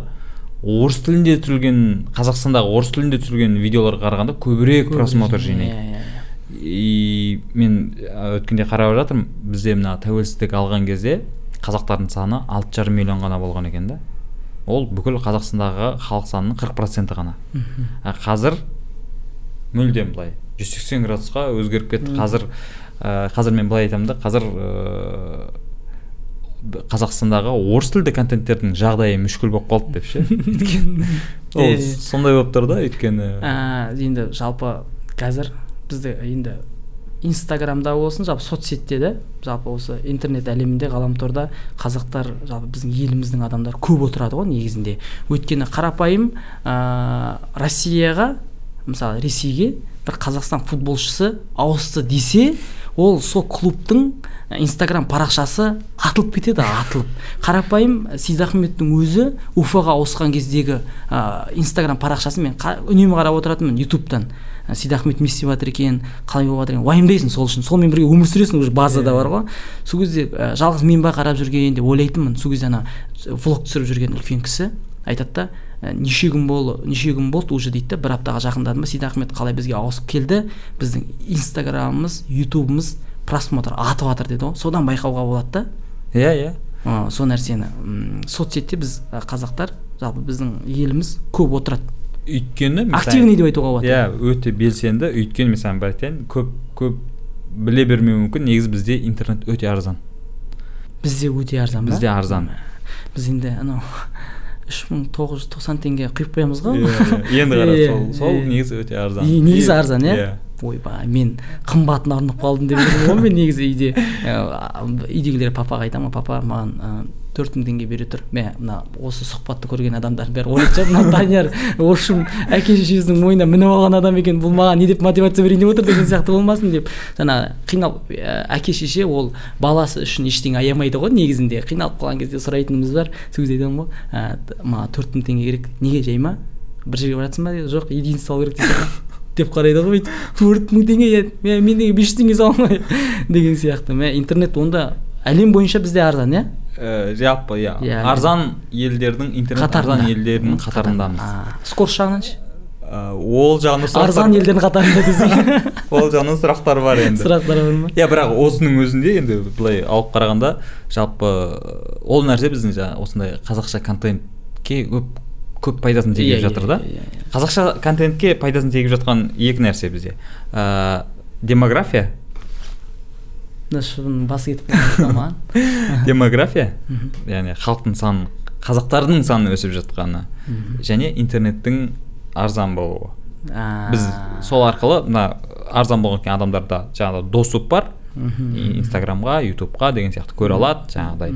орыс тілінде түсірілген қазақстандағы орыс тілінде түсірілген видеоларға қарағанда көбірек просмотр жинайды. И мен өткенде қарап жатырмын бізде мына тәуелсіздік алған кезде қазақтардың саны алты жарым миллион ғана болған екен да. Ол бүкіл қазақстандағы халық санының қырық проценті ғана. А қазір мүлдем былай. жүз сексен градусқа өзгеріп кетті. Қазір ә, қазір мен былай айтамын да қазір ә, қазақстандағы орыс тілді контенттердің жағдайы мүшкіл болып қалды деп ше? Өйткені ол сондай болып тұр да өйткені. Енді жалпы қазір бізде енді инстаграмда болсын жалпы соцсетте де жалпы осы интернет әлемінде ғаламторда қазақтар жалпы біздің еліміздің адамдары көп отырады ғой негізінде. Өйткені қарапайым ә, россияға мысалы ресейге бір қазақстан футболшысы ауысты десе ол сол клубтың инстаграм парақшасы атылып кетеді атылып. Қарапайым сейдахметтің өзі уфаға ауысқан кездегі ә, инстаграм парақшасын мен үнемі қарап отыратынмын ютубтан. Сейдахмет не істеп жатыр екен қалай болып жатыр екен уайымдайсың сол үшін. Солмен бірге өмір сүресің уже базада бар ғой. Сол кезде ә, жалғыз мен ба қарап жүрген деп ойлайтынмын. Сол кезде ана влог түсіріп жүрген үлкен кісі айтады да ә, неше күн бол неше күн болды уже? дейді да бір аптаға жақындадым ба сейдахмет қалай бізге ауысып келді? Біздің инстаграмымыз ютубымыз просмотр атып жатыр деді ғой. Содан байқауға болады да. Иә иә. Сол нәрсені соцсетте біз қазақтар жалпы біздің еліміз көп отырады. Өйткені активный деп айтуға болады иә өте белсенді. Өйткені мен саған бір айтайын көп көп біле бермеуі мүмкін. Негізі бізде интернет өте арзан. Бізде өте арзан ба? Бізде арзан. Біз енді анау үш мың тоғыз жүз тоқсан теңге құйып қоямыз ғой. Енді қара сол сол негізі өте арзан. Негізі арзан иә? ойбай мен қымбатын арнап қалдым деп ғой мен негізі үйде. Үйдегілер папаға айтамын папа маған төрт мың теңге бере тұр. Мә мына осы сұхбатты көрген адамдар бәрі ойлайтын шығар мына данияр орысшым әке шешесінің мойнына мініп алған адам екен. Бұл маған не деп мотивация берейін деп отыр деген сияқты болмасын деп. Жаңағы қиналып әке шеше ол баласы үшін ештеңе аямайды ғой негізінде. Қиналып қалған кезде сұрайтынымыз бар. Сол кезде айтамын ғой маған төрт мың теңге керек. Неге жай ма? бір жерге бара жатсың ба? Жоқ единица салу керек дейді деп қарайды ғой бүйтіп. Төрт мың теңге мен неге бес жүз теңге сала алмай деген сияқты. Мә интернет онда әлем бойынша бізде арзан иә? Ә, жалпы иә арзан елдердің интернет арзан елдердің қатарындамыз скорость жағынан ше ол жағынан арзан елдердің қатарында десең ол жағынан сұрақтар бар енді сұрақтар бар ма иә бірақ осының өзінде енді былай алып қарағанда жалпы ол нәрсе біздің жаңағы осындай қазақша контентке көп көп пайдасын тигізіп жатыр да қазақша контентке пайдасын тигізіп жатқан екі нәрсе бізде ә, демография басы кетіп қалды маған демография? Яғни халықтың саны қазақтардың саны өсіп жатқаны. Және интернеттің арзан болуы. Біз сол арқылы мына арзан болған кейін адамдарда жаңағыдай доступ бар. Инстаграмға ютубқа деген сияқты көре алады жаңағыдай.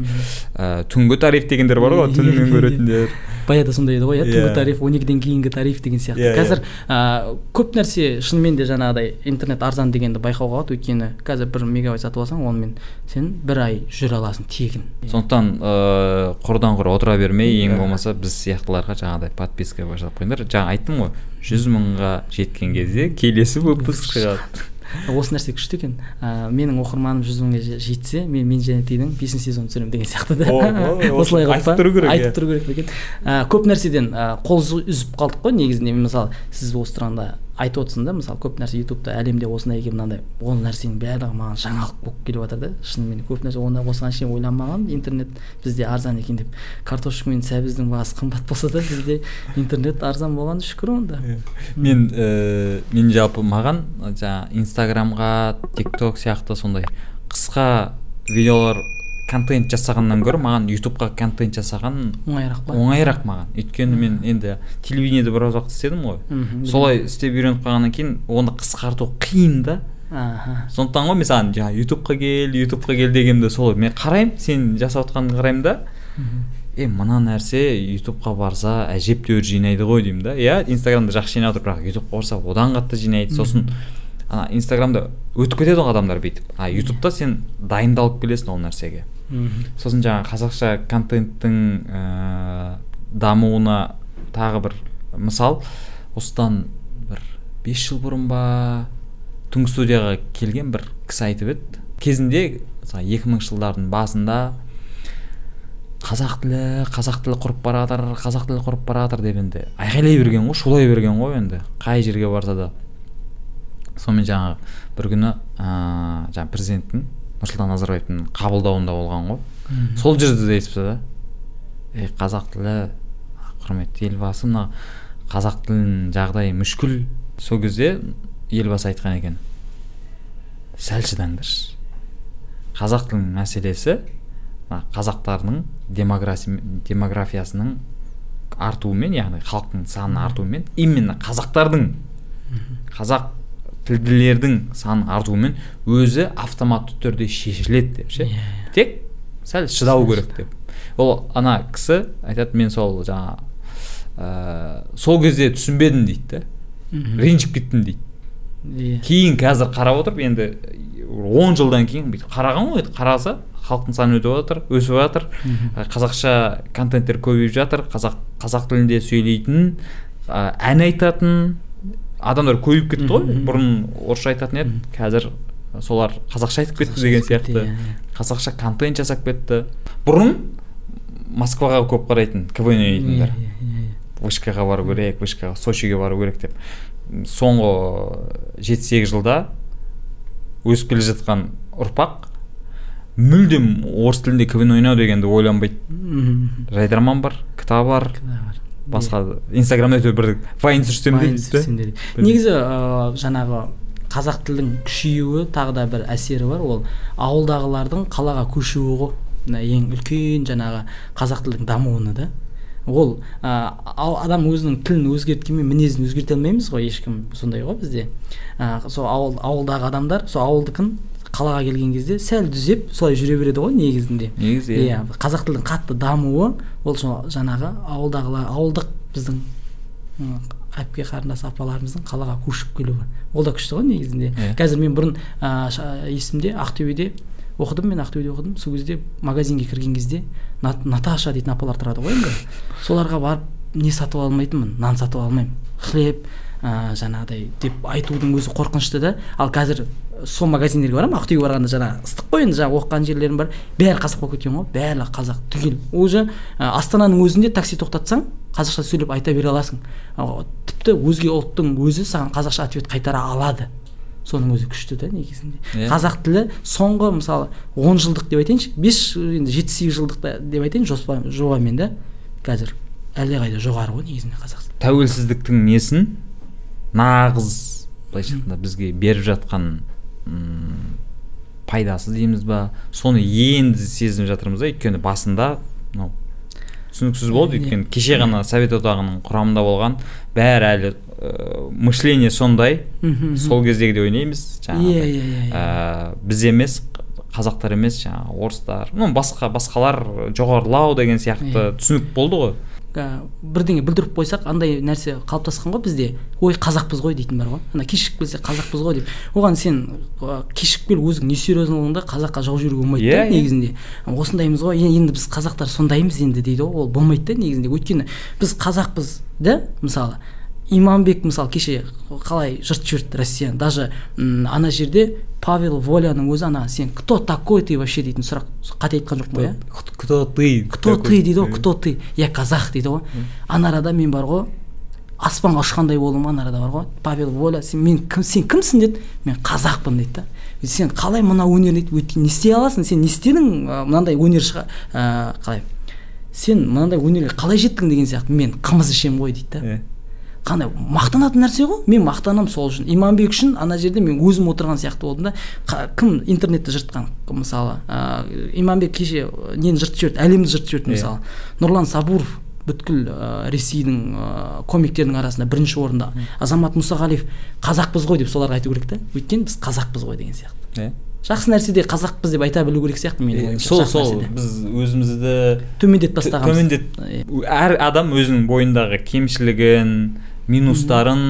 Ә, түнгі тариф дегендер бар ғой түнімен көретіндер баяғыда сондай еді ғой иә түнгі тариф он екіден кейінгі тариф деген сияқты. Қазір ә, көп нәрсе шынымен де жаңағыдай интернет арзан дегенді байқауға болады өйткені қазір бір мегабайт сатып алсаң онымен сен бір ай жүре аласың тегін. Сондықтан ыыы құрдан құр отыра бермей ең болмаса біз сияқтыларға жаңағыдай подписка жасап қойыңдар. Жаңа айттым ғой жүз мыңға жеткен кезде келесі выпуск шығады. Осы нәрсе күшті екен. Ә, менің оқырманым жүз мыңға жетсе мен мен тидің бесінші сезонын түсіремін деген сияқты да. Осылай қылып айтып тұру керек айтып иә. тұру керек екен. Көп нәрседен қол үзіп қалдық қой негізінде. Мысалы сіз осы тұрғанда айтып отырсың да мысалы көп нәрсе ютубта әлемде осындай екен мынандай ол нәрсенің барлығы маған жаңалық болып келіп жатыр да. Шынымен көп нәрсе оны осыған шейін ойланбаған интернет бізде арзан екен деп. Картошка мен сәбіздің бағасы қымбат болса да бізде интернет арзан болғаны шүкір онда. Мен ііі мен жалпы маған жаңағы инстаграмға тик ток сияқты сондай қысқа видеолар контент жасағаннан гөрі маған ютубқа контент жасаған оңайырақ па? оңайырақ маған. Өйткені мен енді телевидениеде біраз уақыт істедім ғой. Солай істеп үйреніп қалғаннан кейін оны қысқарту қиын да. Аха. Сондықтан ғой мен саған жаңағы ютубқа кел ютубқа кел дегенде солай мен қараймын сен жасап жатқаныңды қараймын да. Е мына нәрсе ютубқа барса әжептәуір жинайды ғой деймін да. Иә инстаграмда жақсы жинап отыр бірақ ютубқа барса одан қатты жинайды сосын. Ана инстаграмда өтіп кетеді ғой адамдар бүйтіп. А ютубта сен дайындалып келесің ол нәрсеге. Сосын жаңағы қазақша контенттің ә, дамуына тағы бір мысал. Осыдан бір бес жыл бұрын ба түнгі студияға келген бір кісі айтып еді. Кезінде мысалы екі мыңыншы жылдардың басында қазақ тілі қазақ тілі құрып бара жатыр қазақ тілі құрып бара жатыр деп енді айқайлай берген ғой шулай берген ғой енді. Қай жерге барса да. Сонымен жаңағы бір күні ыыы жаңағы президенттің нұрсұлтан назарбаевтың қабылдауында болған ғой. Сол жерде де айтыпты да ей қазақ тілі құрметті елбасы мына қазақ тілінің жағдайы мүшкіл сол кезде елбасы айтқан екен. Сәл шыдаңдаршы. Қазақ тілінің мәселесі мына қазақтардың демографиясының артуымен яғни халықтың санының артуымен именно қазақтардың қазақ тілділердің санының артуымен өзі автоматты түрде шешіледі деп ше? Иә, тек сәл шыдау керек деп. Ол ана кісі айтады мен сол жаңа ә, сол кезде түсінбедім дейді да ренжіп кеттім дейді иә. Кейін қазір қарап отырып енді он жылдан кейін бүйтіп қараған ғой қараса халықтың саны өтіп жатыр өсіп жатыр. Қазақша контенттер көбейіп жатыр қазақ қазақ тілінде сөйлейтін ә, ән айтатын адамдар көбейіп кетті ғой. Бұрын орысша айтатын еді. Қазір солар қазақша айтып кетті деген сияқты. иә, иә. қазақша контент жасап кетті. Бұрын москваға көп қарайтын квн ойнайтындар иә вышкаға бару керек вышкаға сочиге бару керек деп. Соңғы жеті сегіз жылда өсіп келе жатқан ұрпақ мүлдем орыс тілінде квн ойнау дегенді ойланбайды жайдарман бар. Кітап бар. Басқа инстаграмда әйтеуір бір вайн түсірсем дейді негізі ыыы, жаңағы қазақ тілдің күшеюі тағы да бір әсері бар. Ол ауылдағылардың қалаға көшуі ғой. Мына ең үлкен жаңағы қазақ тілдің дамуына да. Ол ә, адам өзінің тілін өзгерткенмен мінезін өзгерте алмаймыз ғой ешкім сондай ғой бізде. Ә, сол ауыл ауылдағы адамдар сол ауылдікін қалаға келген кезде сәл түзеп солай жүре береді ғой негізінде. Негізі иә қазақ тілдің қатты дамуы ол сол жаңағы ауылдағылар ауылдық біздің әпке қарындас апаларымыздың қалаға көшіп келуі. Ол да күшті ғой негізінде. Иә. қазір мен бұрын ә, есімде ақтөбеде оқыдым мен ақтөбеде оқыдым. Сол кезде магазинге кірген кезде На- наташа дейтін апалар тұрады ғой енді. Соларға барып не сатып алмайтынмын нан сатып алмаймын. Хлеб ә, жаңағыдай деп айтудың өзі қорқынышты да. Ал қазір сол магазиндерге барамын ақтөбеге барғанда жаңағы ыстық қой енді жаңағы оқыған жерлерім бар. Бәрі қазақ болып кеткен ғой бәрі қазақ түгел. Уже астананың өзінде такси тоқтатсаң қазақша сөйлеп айта бере аласың. Тіпті өзге ұлттың өзі саған қазақша ответ қайтара алады. Соның өзі күшті да негізінде. Иә. қазақ тілі соңғы мысалы он жылдық деп айтайыншы бес енді жеті сегіз жылдық деп айтайын жоспар жобамен да қазір әлдеқайда жоғары ғой негізінде қазақ тілі. Тәуелсіздіктің несін? Нағыз былайша айтқанда бізге беріп жатқан м, пайдасы дейміз ба? Соны енді сезініп жатырмыз да өйткені басында мынау түсініксіз болды өйткені кеше ғана совет одағының құрамында болған бәрі әлі ә, мышление сондай. Сол кездегідей ойнаймыз жаңағыдай иә иә иә. ә, біз емес қазақтар емес жаңағы орыстар ну басқа басқалар жоғарылау деген сияқты түсінік болды ғой. Бірдеңе бүлдіріп қойсақ андай нәрсе қалыптасқан ғой бізде. Ой қазақпыз ғой дейтін бар ғой. Ана кешігіп келсе қазақпыз ғой деп. Оған сен ә, кешігіп келіп өзің несерьезныйлығыңда қазаққа жау жүруге болмайды Иә, да иә. негізінде. Осындаймыз ғой. Енді біз қазақтар сондаймыз енді дейді ғой. Ол болмайды да негізінде. Өйткені біз қазақпыз да мысалы. Иманбек мысалы кеше қалай жыртып жіберді россияны. Даже м, ана жерде павел воляның өзі ана сен кто такой ты вообще? дейтін сұрақ қате айтқан жоқпын ғой иә кто ты? Кто ты? дейді ғой кто ты? Я казах дейді ғой. Ана арада мен бар ғой аспанға ұшқандай болдым ана арада бар ғой. Павел воля сен мен кім сен кімсің? деді. Мен қазақпын дейді да. Сен қалай мына өнер дейді өйткені не істей аласың? Сен не істедің мынандай өнер шыға ә, қалай? Сен мынандай өнерге қалай жеттің деген сияқты. Мен қымыз ішемін ғой дейді да. Қандай мақтанатын нәрсе ғой? Мен мақтанамын сол үшін. Иманбек үшін ана жерде мен өзім отырған сияқты болдым да. Қа- кім интернетті жыртқан мысалы ә, иманбек кеше нені жыртып жіберді? Әлемді жыртып жіберді Иә. мысалы. Нұрлан сабуров бүткіл ә, ресейдің ә, комиктердің арасында бірінші орында. Азамат мұсағалиев қазақпыз ғой деп соларға айту керек та. Өйткені біз қазақпыз ғой деген сияқты. Иә. жақсы нәрседе қазақпыз деп айта білу керек сияқты менің ойымша. сол сол. біз өзімізді төмендетіп тастағанбыз. төмендет әр адам өзінің бойындағы кемшілігін минустарын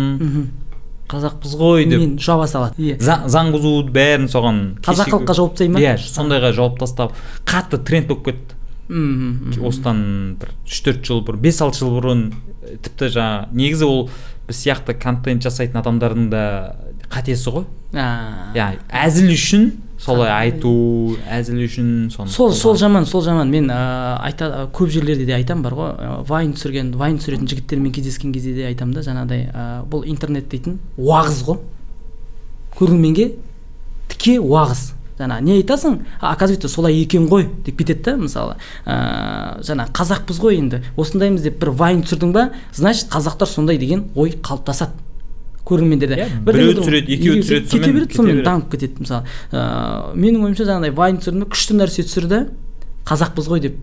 қазақпыз ғой деп жаба салады. Иә. Заң, бұзуды бәрін соған қазақылыққа жауып тастай ма? иә сондайға жауып тастап қатты тренд болып кетті. Мхм, мхм. осыдан бір үш төрт жыл бұрын бес алты жыл бұрын э, тіпті жаңа негізі ол біз сияқты контент жасайтын адамдардың да қатесі ғой. Иә әзіл үшін солай айту әзіл үшін сол сол жаман сол жаман. Мен ә, айта көп жерлерде де айтамын бар ғой. Ә, вайн түсірген вайн түсіретін жігіттермен кездескен кезде де айтамын да. Жаңағыдай ә, бұл интернет дейтін уағыз ғой. Көрерменге тіке уағыз. Жаңа не айтасың? Оказывается солай екен ғой деп кетеді да мысалы. Ә, жаңа қазақпыз ғой енді. Осындаймыз деп бір вайн түсірдің ба значит қазақтар сондай деген ой қалыптасады. Көрермендерде Иә, біреу бір- түсіреді, екеуі түсіреді, кете береді сонымен дамып кетеді. Мысалы ыыы менің ойымша жаңағыдай вайн түсірді күшті нәрсе түсірді қазақпыз ғой деп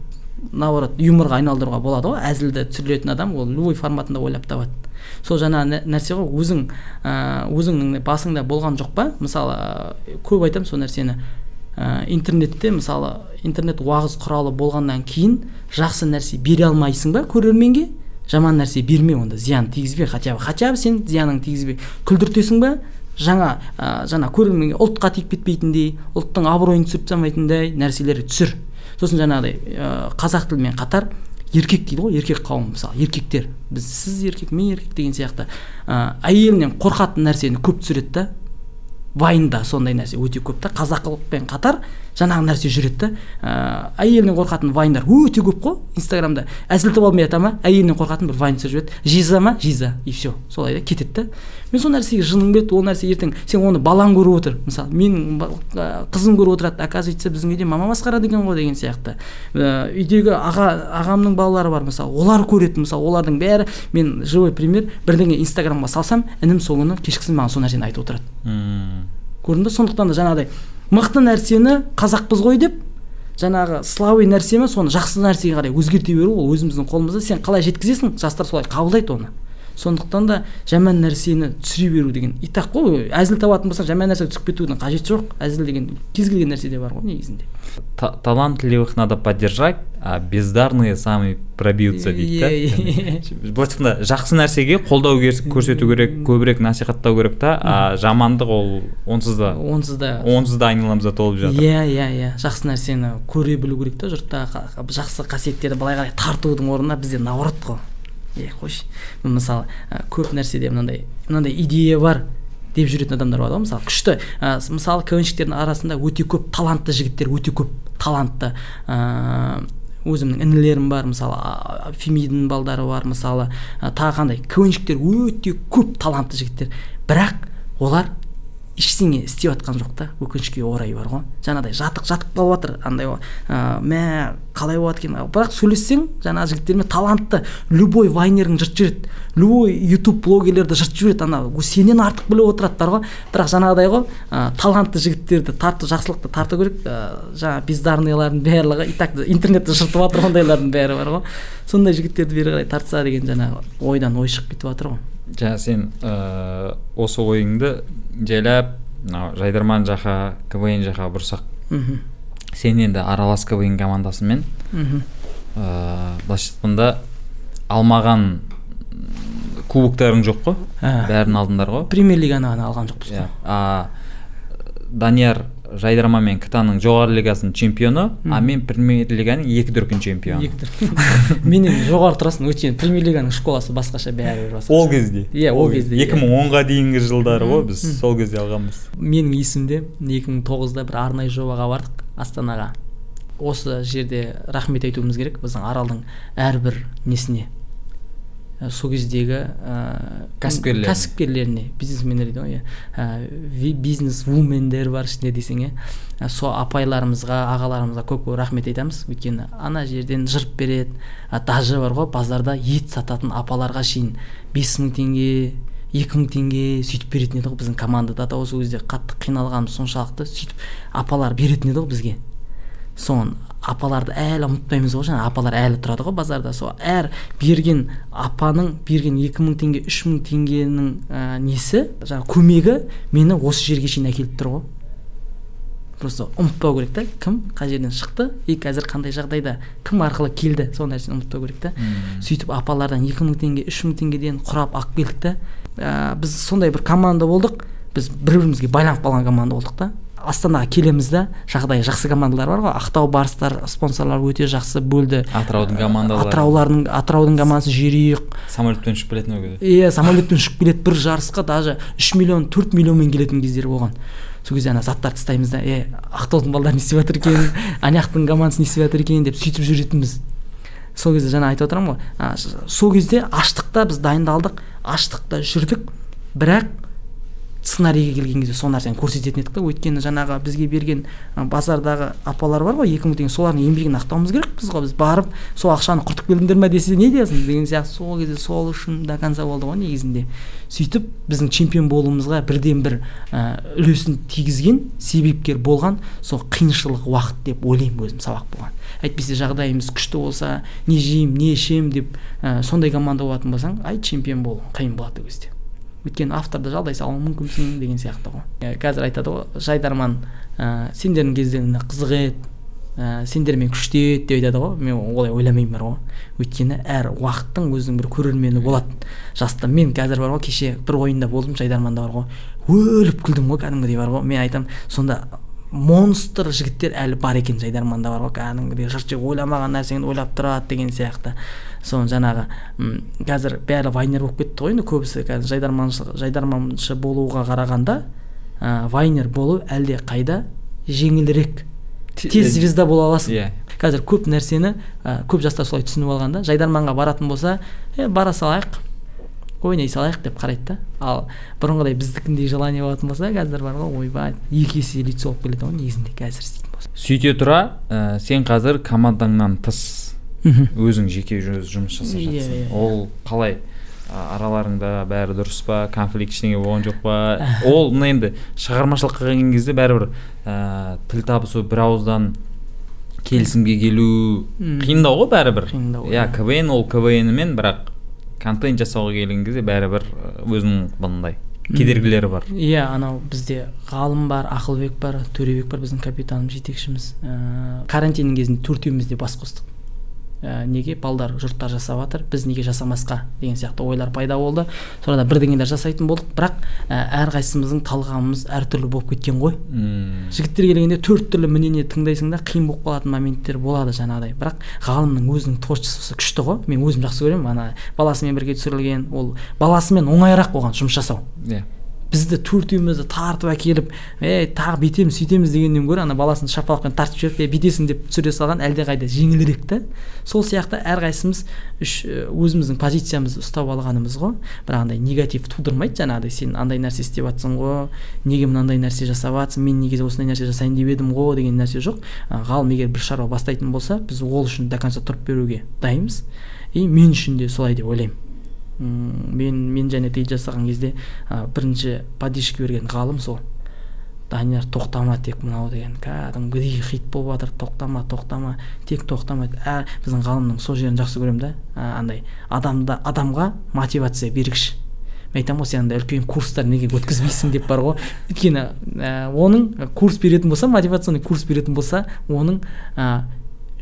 наоборот юморға айналдыруға болады ғой әзілді түсірілетін адам ол любой форматында ойлап табады. Сол жаңағы нә- нәрсе ғой өзің ыыы өзіңнің басыңда болған жоқ па? Мысалы көп айтамын сол нәрсені. Ә, интернетте мысалы интернет уағыз құралы болғаннан кейін жақсы нәрсе бере алмайсың ба көрерменге? Жаман нәрсе берме онда зиян тигізбе хотя бы хотя бы сен зиянын тигізбе күлдіртесің ба? Жаңа ә, жаңа көрерменге ұлтқа тиіп кетпейтіндей ұлттың абыройын түсіріп тастамайтындай нәрселер түсір. Сосын жаңағыдай ә, қазақ тілімен қатар еркек дейді ғой еркек қауым мысалы еркектер. Біз сіз еркек мен еркек деген сияқты. Ә, әйелінен қорқатын нәрсені көп түсіреді да. Вайнда сондай нәрсе өте көп та қазақылықпен қатар жаңағы нәрсе жүреді да. Ә, әйелінен қорқатын вайндар өте көп қой инстаграмда. Әзілтіп алмай ата ма? Әйелінен қорқатын бір вайн түсіріп жібереді. Жиза ма? Жиза. И все солай да кетеді да. Мен сол нәрсеге жыным келеді ол нәрсе ертең сен оны балаң көріп отыр. Мысалы менің ә, қызым көріп отырады. Оказывается біздің үйде мама масқара екен ғой деген сияқты. Ә, үйдегі аға ағамның балалары бар мысалы олар көреді мысалы олардың бәрі. Мен живой пример бірдеңе инстаграмға салсам інім сол күні кешкісін маған сол нәрсені айтып отырады. Көрдің ба сондықтан да жаңағыдай мықты нәрсені қазақпыз ғой деп жаңағы слабый нәрсені соны жақсы нәрсеге қарай өзгерте беру ол өзіміздің қолымызда. Сен қалай жеткізесің? Жастар солай қабылдайды оны. Сондықтан да жаман нәрсені түсіре беру деген и так қой әзіл табатын болсаң жаман нәрсеге түсіп кетудің қажеті жоқ. Әзіл деген кез келген нәрседе бар ғой негізінде. Та- талантливых надо поддержать а бездарные сами пробьются дейді да? былайша айтқанда жақсы нәрсеге қолдау көрсету керек көбірек насихаттау керек та а жамандық ол онсыз да онсыз да. онсыз да айналамызда толып жатыр. Иә иә иә. Жақсы нәрсені көре білу керек та жұртта. Жақсы қасиеттерді былай қарай тартудың орнына бізде наоборот қой. Е қойшы мысалы ә, көп нәрседе мынандай мынандай идея бар деп жүретін адамдар бар ғой мысалы. Күшті. Ә, мысалы квнщиктердің арасында өте көп талантты жігіттер өте көп талантты ыыы өзімнің інілерім бар мысалы фемидің балдары бар мысалы ә, тағы қандай. Квнщиктер өте көп талантты жігіттер. Бірақ олар ештеңе істеп жатқан жоқ та өкінішке орай бар ғой. Жаңағыдай жатық жатып қалып жатыр андай ә, мә қалай болады екен? Бірақ сөйлессең жаңағы жігіттермен талантты любой вайнерің жыртып жібереді. Любой ютуб блогерлерді жыртып жібереді ана «Ой, сенен артық біліп отырадылар ғой. Бірақ жаңағыдай ғой ә, талантты жігіттерді тарту жақсылықты тарту керек. Ә, жаңағы бездарныйлардың барлығы и так интернетте жыртып жатыр ондайлардың бәрі бар ғой. Сондай жігіттерді бері қарай тартса деген жаңағы ойдан ой шығып кетіп жатыр ғой. Жаңа сен ыыы осы ойыңды жайлап мынау жайдарман жаққа квн жаққа бұрсақ. Мхм. Сен енді аралас квн командасымен. Мхм. Ыыы былайша айтқанда алмаған кубоктарың жоқ қой? Ә. бәрін алдыңдар ғой? Премьер лиганы ғана алған жоқпыз иә. а данияр жайдарма мен ктаның жоғары лигасының чемпионы а мен премьер лиганың екі дүркін чемпионы. Екі дүркін менен жоғары тұрасың өйткені премьер лиганың школасы басқаша бәрібір басқаша. Ол кезде? Иә, ол кезде, екі мың онға дейінгі жылдары ғой біз сол кезде алғанбыз. Менің есімде 2009-да бір арнайы жобаға бардық астанаға. Осы жерде рахмет айтуымыз керек біздің аралдың әрбір несіне. Сол кездегі ә, Кәсіпкерлеріне. кәсіпкерлеріне бизнесмендер дейді ғой иә. Ә, бизнес вумендер бар ішінде десең иә. Ә, сол апайларымызға ағаларымызға көп көп рахмет айтамыз. Өйткені ана жерден жырып береді. Ә, даже бар ғой базарда ет сататын апаларға шейін бес мың теңге екі мың теңге сөйтіп беретін еді ғой біздің командада. Да осы кезде қатты қиналғанымыз соншалықты сөйтіп апалар беретін еді ғой бізге. Соны апаларды әлі ұмытпаймыз ғой жаңағы апалар әлі тұрады ғой базарда. Сол әр берген апаның берген екі мың теңге үш мың теңгенің ә, несі жаңағы көмегі мені осы жерге шейін әкеліп тұр ғой. Просто ұмытпау керек та кім қай жерден шықты и қазір қандай жағдайда кім арқылы келді сол нәрсені ұмытпау керек та. Сөйтіп апалардан екі мың теңге үш мың теңгеден құрап алып келдік та. Ә, біз сондай бір команда болдық біз бір бірімізге байланып қалған команда болдық та. Астанаға келеміз да. Жағдайы жақсы командалар бар ғой. Ақтау барыстар спонсорлар өте жақсы бөлді. Атыраудың командалары. атыраулардың атыраудың командасы жерұйық самолетпен ұшып келетін ол кезде. Иә самолетпен ұшып келеді. бір жарысқа даже үш миллион төрт миллионмен келетін кездері болған. Сол кезде ана заттарды тастаймыз да. Е ақтаудың балдары не істеп жатыр екен? Ана жақтың командасы не істеп жатыр екен деп сөйтіп жүретінбіз. Сол кезде жаңа айтып отырмын ғой. Сол кезде аштықта біз дайындалдық. Аштықта жүрдік. Бірақ сценарийге келген кезде сол нәрсені көрсететін едік та. Өйткені жаңағы бізге берген базардағы апалар бар ғой екі мың теңге солардың еңбегін ақтауымыз керекпіз ғой. Біз барып сол ақшаны құртып келдіңдер ма десе не дейсің деген сияқты. Сол кезде сол үшін до конца болды ғой негізінде. Сөйтіп біздің чемпион болуымызға бірден бір үлесін тигізген себепкер болған сол қиыншылық уақыт деп ойлаймын өзім сабақ болған. Әйтпесе жағдайымыз күшті болса не жеймін не ішемін деп ә, сондай команда болатын болсаң ай чемпион болу қиын болады ол кезде. Өйткені авторды жалдай салуың мүмкінсің деген сияқты ғой. Қазір айтады ғой жайдарман ә, сендердің кездеріңде қызық еді ә, сендермен күшті еді деп айтады ғой. Мен олай ойламаймын бар ғой. Өйткені әр уақыттың өзінің бір көрермені болады жаста мен қазір бар ғой кеше бір ойында болдым жайдарманда бар ғой. Өліп күлдім ғой кәдімгідей бар ғой. Мен айтамын сонда монстр жігіттер әлі бар екен жайдарманда бар ғой. Кәдімгідей жұрт ойламаған нәрсені ойлап тұрады деген сияқты. Соны жаңағы м қазір бәрі вайнер болып кетті ғой енді көбісі. Қазір жайдарманшы жайдарманшы болуға қарағанда ә, вайнер болу әлде қайда? Жеңілірек. Тез звезда бола аласың. иә. Қазір көп нәрсені ә, көп жастар солай түсініп алған да жайдарманға баратын болса е бара салайық ойнай салайық деп қарайды да. Ал бұрынғыдай біздікіндей желание болатын болса қазір бар ғой ойбай екі есе лицо болып келеді ғой негізінде қазір істейтін болса. Сөйте тұра ә, сен қазір командаңнан тыс. Өзің жеке жұмыс жасап иә, жатсың yeah, иә. ол қалай? Араларыңда бәрі дұрыс па? Конфликт ештеңе болған жоқ па? Ол мына енді шығармашылыққа келген кезде бәрібір ә, тіл табысу бір ауыздан келісімге келу қиындау ғой бәрібір. Қиындау иә, иә. квн ол квнмен бірақ контент жасауға келген кезде бәрібір өзінің мындай кедергілері бар. Иә анау бізде ғалым бар ақылбек бар төребек бар біздің капитанымыз жетекшіміз. Ыыы карантиннің кезінде төртеуміз де бас қостық. Ә, неге балдар жұрттар жасап жатыр біз неге жасамасқа деген сияқты ойлар пайда болды. Сонда бірдеңелер жасайтын болдық. Бірақ ә, әрқайсымыздың талғамымыз әртүрлі болып кеткен ғой. Мм. Жігіттер келгенде төрт түрлі мнение тыңдайсың да қиын болып қалатын моменттер болады жаңағыдай. Бірақ ғалымның өзінің творчествосы күшті ғой. Мен өзім жақсы көремін. Ана баласымен бірге түсірілген ол баласымен оңайырақ оған жұмыс жасау. Иә. yeah бізді төртеумізді тартып әкеліп ей тағы бүйтеміз сөйтеміз дегеннен гөрі ана баласын шапалақпен тартып жіберіп е бүйтесің деп түсіре салған әлдеқайда жеңілірек та. Сол сияқты әрқайсымыз үш өзіміздің позициямызды ұстап алғанымыз ғой. Бірақ андай негатив тудырмайды жаңағыдай. Сен андай нәрсе істеп жатсың ғой неге мынандай нәрсе жасап жатсың мен неге осындай нәрсе жасайын деп едім ғой деген нәрсе жоқ. Ғалым егер бір шаруа бастайтын болса біз ол үшін до конца тұрып беруге дайынбыз. И мен үшін де солай деп ойлаймын. Мен мен және тейт жасаған кезде ә, бірінші поддержка берген ғалым сол. Данияр тоқтама тек мынау деген. Кәдімгідей хит болып жатыр. Тоқтама тоқтама тек тоқтама. Ә, біздің ғалымның сол жерін жақсы көремін да. Ә, андай адамда адамға мотивация бергіш мен айтамын ғой сен андай үлкен курстар неге өткізбейсің деп бар ғой. Өйткені ә, оның курс беретін болса мотивационный курс беретін болса оның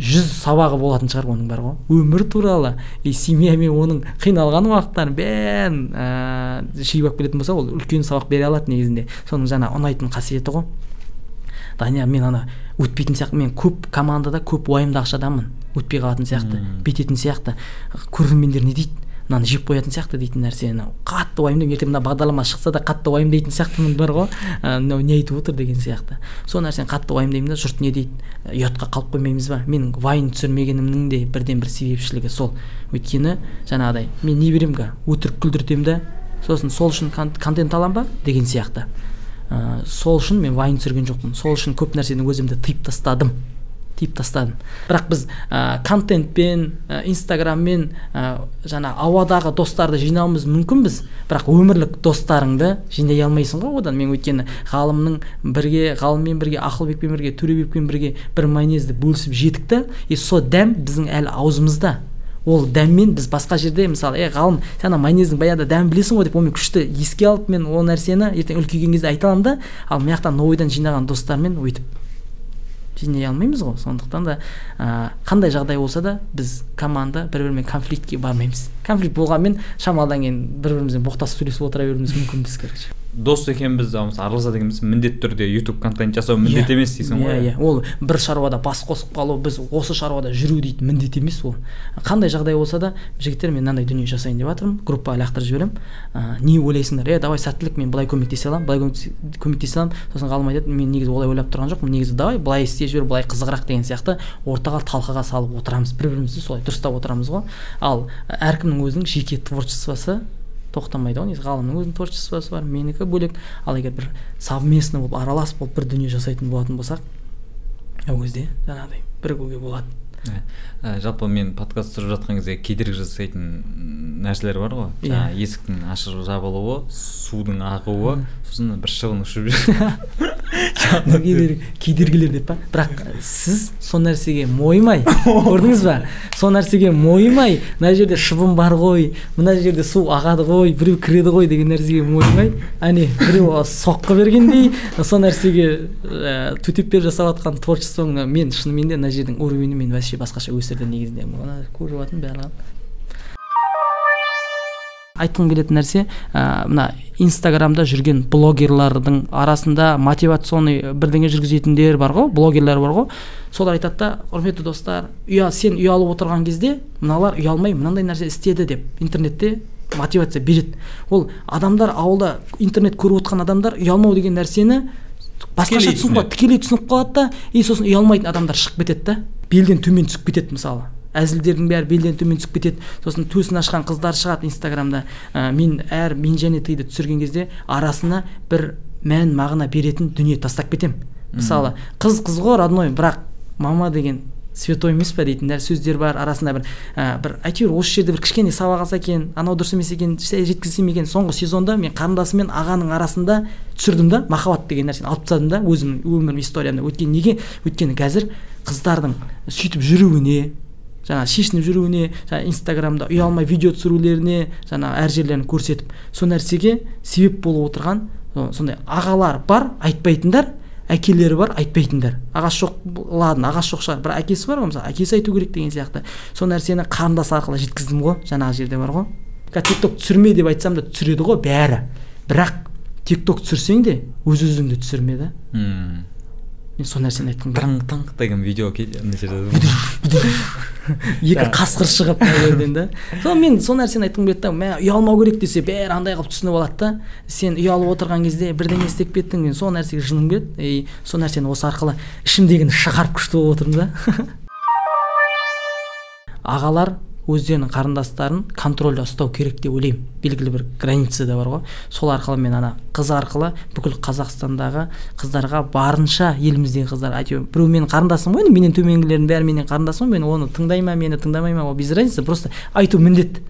жүз сабағы болатын шығар оның бар ғой. Өмір туралы. И семьямен оның қиналған уақыттарын бәрін ыыы жиып алып келетін болса ол үлкен сабақ бере алады негізінде. Соның жаңа ұнайтын қасиеті ғой. Данияр мен ана өтпейтін сияқты мен көп командада көп уайымдағыш адаммын. Өтпей қалатын сияқты бүйтетін сияқты. Көрермендер не дейді? Мынаны жеп қоятын сияқты дейтін нәрсені қатты уайымдаймын ертең мына бағдарлама шықса да қатты уайымдайтын сияқтымын бар ғой. Мынау не айтып отыр деген сияқты. Сол нәрсені қатты уайымдаймын да жұрт не дейді? Ұятқа қалып қоймаймыз ба? Менің вайн түсірмегенімнің де бірден бір себепшілігі сол. Өйткені жаңағыдай мен не беремін қазір өтірік күлдіртемін да сосын сол үшін контент аламын ба? Деген сияқты. Ә, сол үшін мен вайн түсірген жоқпын. Сол үшін көп нәрсені өзімді тыйып тастадым. Тиіп тастадым. Бірақ біз ә, контентпен ә, инстаграммен ә, жаңа ауадағы достарды жинауымыз мүмкінбіз. Бірақ өмірлік достарыңды жинай алмайсың ғой одан. Мен өйткені ғалымның бірге ғалыммен бірге ақылбекпен бірге төребекпен бірге бір майонезді бөлісіп жедік та и сол дәм біздің әлі аузымызда. Ол дәммен біз басқа жерде мысалы е ғалым сен ана майонездің баяғыда дәмін білесің ғой? деп онымен күшті еске алып мен ол нәрсені. Ертең үлкейген кезде айта аламын да. Ал мына жақтан новыйдан жинаған достармен өйтіп. Жинай алмаймыз ғой. Сондықтан да ә, қандай жағдай болса да біз команда бір бірімен конфликтке бармаймыз. Конфликт болғанмен шамалыдан кейін бір бірімізбен боқтасып сөйлесіп отыра беруіміз мүмкінбіз короче. Дос екенбіз мысалы араласады екенбіз міндетті түрде ютуб контент жасау міндет yeah. емес дейсің ғой. Иә иә. Ол бір шаруада бас қосып қалу біз осы шаруада жүру дейтін міндет емес ол. Қандай жағдай болса да жігіттер мен мынандай дүние жасайын деп жатырмын группаға лақтырып жіберемін. Ә, не ойлайсыңдар? Е давай сәттілік мен былай көмектесе аламын былай көмектесе аламын. Сосын ғалым айтады мен негізі олай ойлап тұрған жоқпын негізі давай былай істей жібер былай қызығырақ деген сияқты ортаға талқыға салып отырамыз. Бір бірімізді солай дұрыстап отырамыз ғой. Ал әркімнің өзінің жеке творчествосы тоқтамайды ғой негізі. Ғалымның өзінің творчествосы бар менікі бөлек. Ал егер бір совместно болып аралас болып бір дүние жасайтын болатын болсақ ол кезде жаңағыдай бірігуге болады. Ә, жалпы мен подкаст түсіріп жатқан кезде кедергі жасайтын нәрселер бар ғой. Иә. жаңағы есіктің ашылып жабылуы судың ағуы сосын бір шыбын ұшып жүр кедергі кедергілер деп па? Бірақ сіз сол нәрсеге мойымай. Көрдіңіз ба? Сол нәрсеге мойымай. Мына жерде шыбын бар ғой мына жерде су ағады ғой біреу кіреді ғой деген нәрсеге мойымай. Әне біреу соққы бергендей сол нәрсеге ә, төтеп беріп жасап жатқан творчествоңды мен шынымен де мына жердің уровенін мен вообще басқаша өсірді негізінде оны көріп жатырмын барлығын айтқым келетін нәрсе ә, мына инстаграмда жүрген блогерлардың арасында мотивационный бірдеңе жүргізетіндер бар ғой блогерлер бар ғой. Солар айтады да құрметті достар ұя сен ұялып отырған кезде мыналар ұялмай мынандай нәрсе істеді деп интернетте мотивация береді. Ол адамдар ауылда интернет көріп отқан адамдар ұялмау деген нәрсені басқаша түсініп қалады тікелей түсініп қалады да и сосын ұялмайтын адамдар шығып кетеді да. Белден төмен түсіп кетеді мысалы. Әзілдердің бәрі белден төмен түсіп кетеді. Сосын төсін ашқан қыздар шығады инстаграмда. Ә, мен әр мен және тыйды түсірген кезде арасына бір мән мағына беретін дүние тастап кетемін мысалы қыз қыз ғой родной бірақ мама деген святой емес па дейтін сөздер бар арасында бір ә, бір әйтеуір осы жерде бір кішкене сабақ алса екен анау дұрыс емес екен жеткізсем екен соңғы сезонда мен қарындасым мен ағаның арасында түсірдім да махаббат деген нәрсені алып тастадым да өзімнің өмірім историямда өйткені неге? Өйткені қазір қыздардың сөйтіп жүруіне жаңағы шешініп жүруіне жаңағы инстаграмда ұялмай видео түсірулеріне жаңағы әр жерлерін көрсетіп сол нәрсеге себеп болып отырған сондай ағалар бар айтпайтындар әкелері бар айтпайтындар. Ағасы жоқ ладно ағасы жоқ шығар бірақ әкесі бар ғой мысалы әкесі айту керек деген сияқты. Сол нәрсені қарындас арқылы жеткіздім ғой жаңағы жерде бар ғой. Тик ток түсірме деп айтсам да түсіреді ғой бәрі. Бірақ тик ток түсірсең де өз өзіңді түсірме да. Мен сол нәрсені айтқым келеді деген видео ана жерде екі қасқыр шығып мына жерден да. Сол мен сол нәрсені айтқым келеді да мә ұялмау керек десе бәрі андай қылып түсініп алады да. Сен ұялып отырған кезде бірдеңе істеп кеттің мен сол нәрсеге жыным келеді и сол нәрсені осы арқылы ішімдегіні шығарып күшті болып отырмын да. Ағалар өздерінің қарындастарын контрольда ұстау керек деп ойлаймын. Белгілі бір границада бар ғой. Сол арқылы мен ана қыз арқылы бүкіл қазақстандағы қыздарға барынша еліміздегі қыздар әйтеуір біреу менің қарындасым ғой енді менен төменгілердің бәрі менің қарындасым ғой мен оны тыңдай ма мені тыңдамай ма ол без разницы просто айту міндет.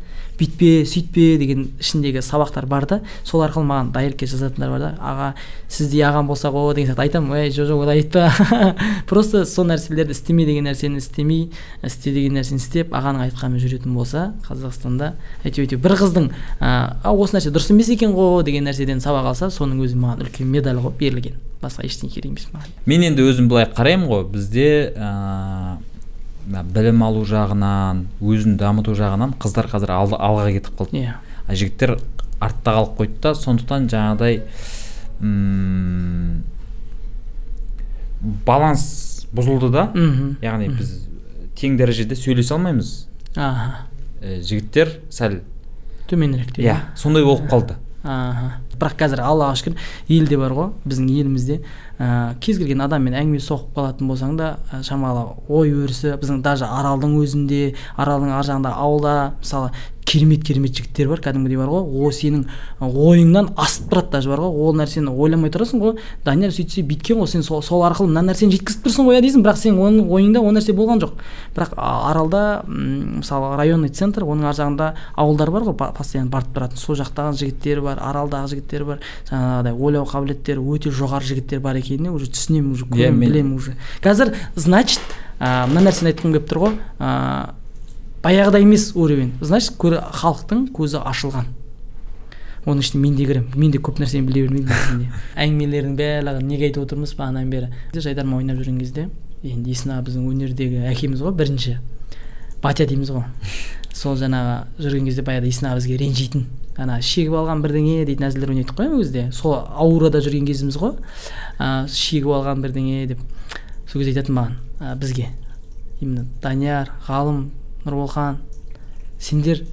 Бүйтпе сөйтпе деген ішіндегі сабақтар бар да. Сол арқылы маған дайректке жазатындар бар да. Аға сіздей ағам болса ғой деген сияқты. Айтамын ей жо жоқ олай айтпа просто сол нәрселерді істеме деген нәрсені істемей істе деген нәрсені істеп ағаның айтқанымен жүретін болса қазақстанда әйтеуір әйтеуір бір қыздың а осы нәрсе дұрыс емес екен ғой деген нәрседен сабақ алса соның өзі маған үлкен медаль ғой берілген. Басқа ештеңе керек емес маған. Мен енді өзім былай қараймын ғой. Бізде ыыы білім алу жағынан өзін дамыту жағынан қыздар қазір алға кетіп қалды. Иә. А жігіттер артта қалып қойды да сондықтан жаңағыдай баланс бұзылды да. Мхм. Яғни біз тең дәрежеде сөйлесе алмаймыз. Аха. Э, жігіттер сәл төменірек иә сондай болып қалды. Аха. Бірақ қазір аллаға шүкір елде бар ғой біздің елімізде. Ә, кез келген адаммен әңгіме соғып қалатын болсаң да ә, шамалы ой өрісі біздің даже аралдың өзінде аралдың ар жағында ауылда мысалы керемет керемет жігіттер бар кәдімгідей бар ғой. Ол сенің ойыңнан асып тұрады даже бар ғой. Ол нәрсені ойламай тұрасың ғой. Данияр сөйтсе бүйткен ғой. Сен сол, сол арқылы мына нәрсені жеткізіп тұрсың ғой иә дейсің. Бірақ сен оның ойыңда ол нәрсе болған жоқ. Бірақ аралда мысалы районный центр оның ар жағында ауылдар бар ғой постоянно барып тұратын. Сол жақтағы жігіттер бар аралдағы жігіттер бар. Жаңағыдай ойлау қабілеттері өте жоғары жігіттер бар екеніне уже түсінемін уже Иә, көремін білемін уже. Қазір значит мына нәрсені айтқым келіп тұр ғой. Баяғыдай емес уровень. Значит халықтың көзі ашылған. Оның ішінде мен де кіремін. Мен де көп нәрсені біле бермеймін негізінде. Әңгімелердің барлығы неге айтып отырмыз бағанадан бері. Жайдарман ойнап жүрген кезде енді есін аға біздің өнердегі әкеміз ғой бірінші. Батя дейміз ғой. Сол жаңағы жүрген кезде баяғыда есін аға бізге ренжитін. Ана шегіп алған бірдеңе дейтін әзілдер ойнайтық қой ол кезде сол аурада жүрген кезіміз ғой. Ә, шегіп алған бірдеңе деп сол кезде айтатын маған бізге. Именно данияр ғалым нұрболхан сендер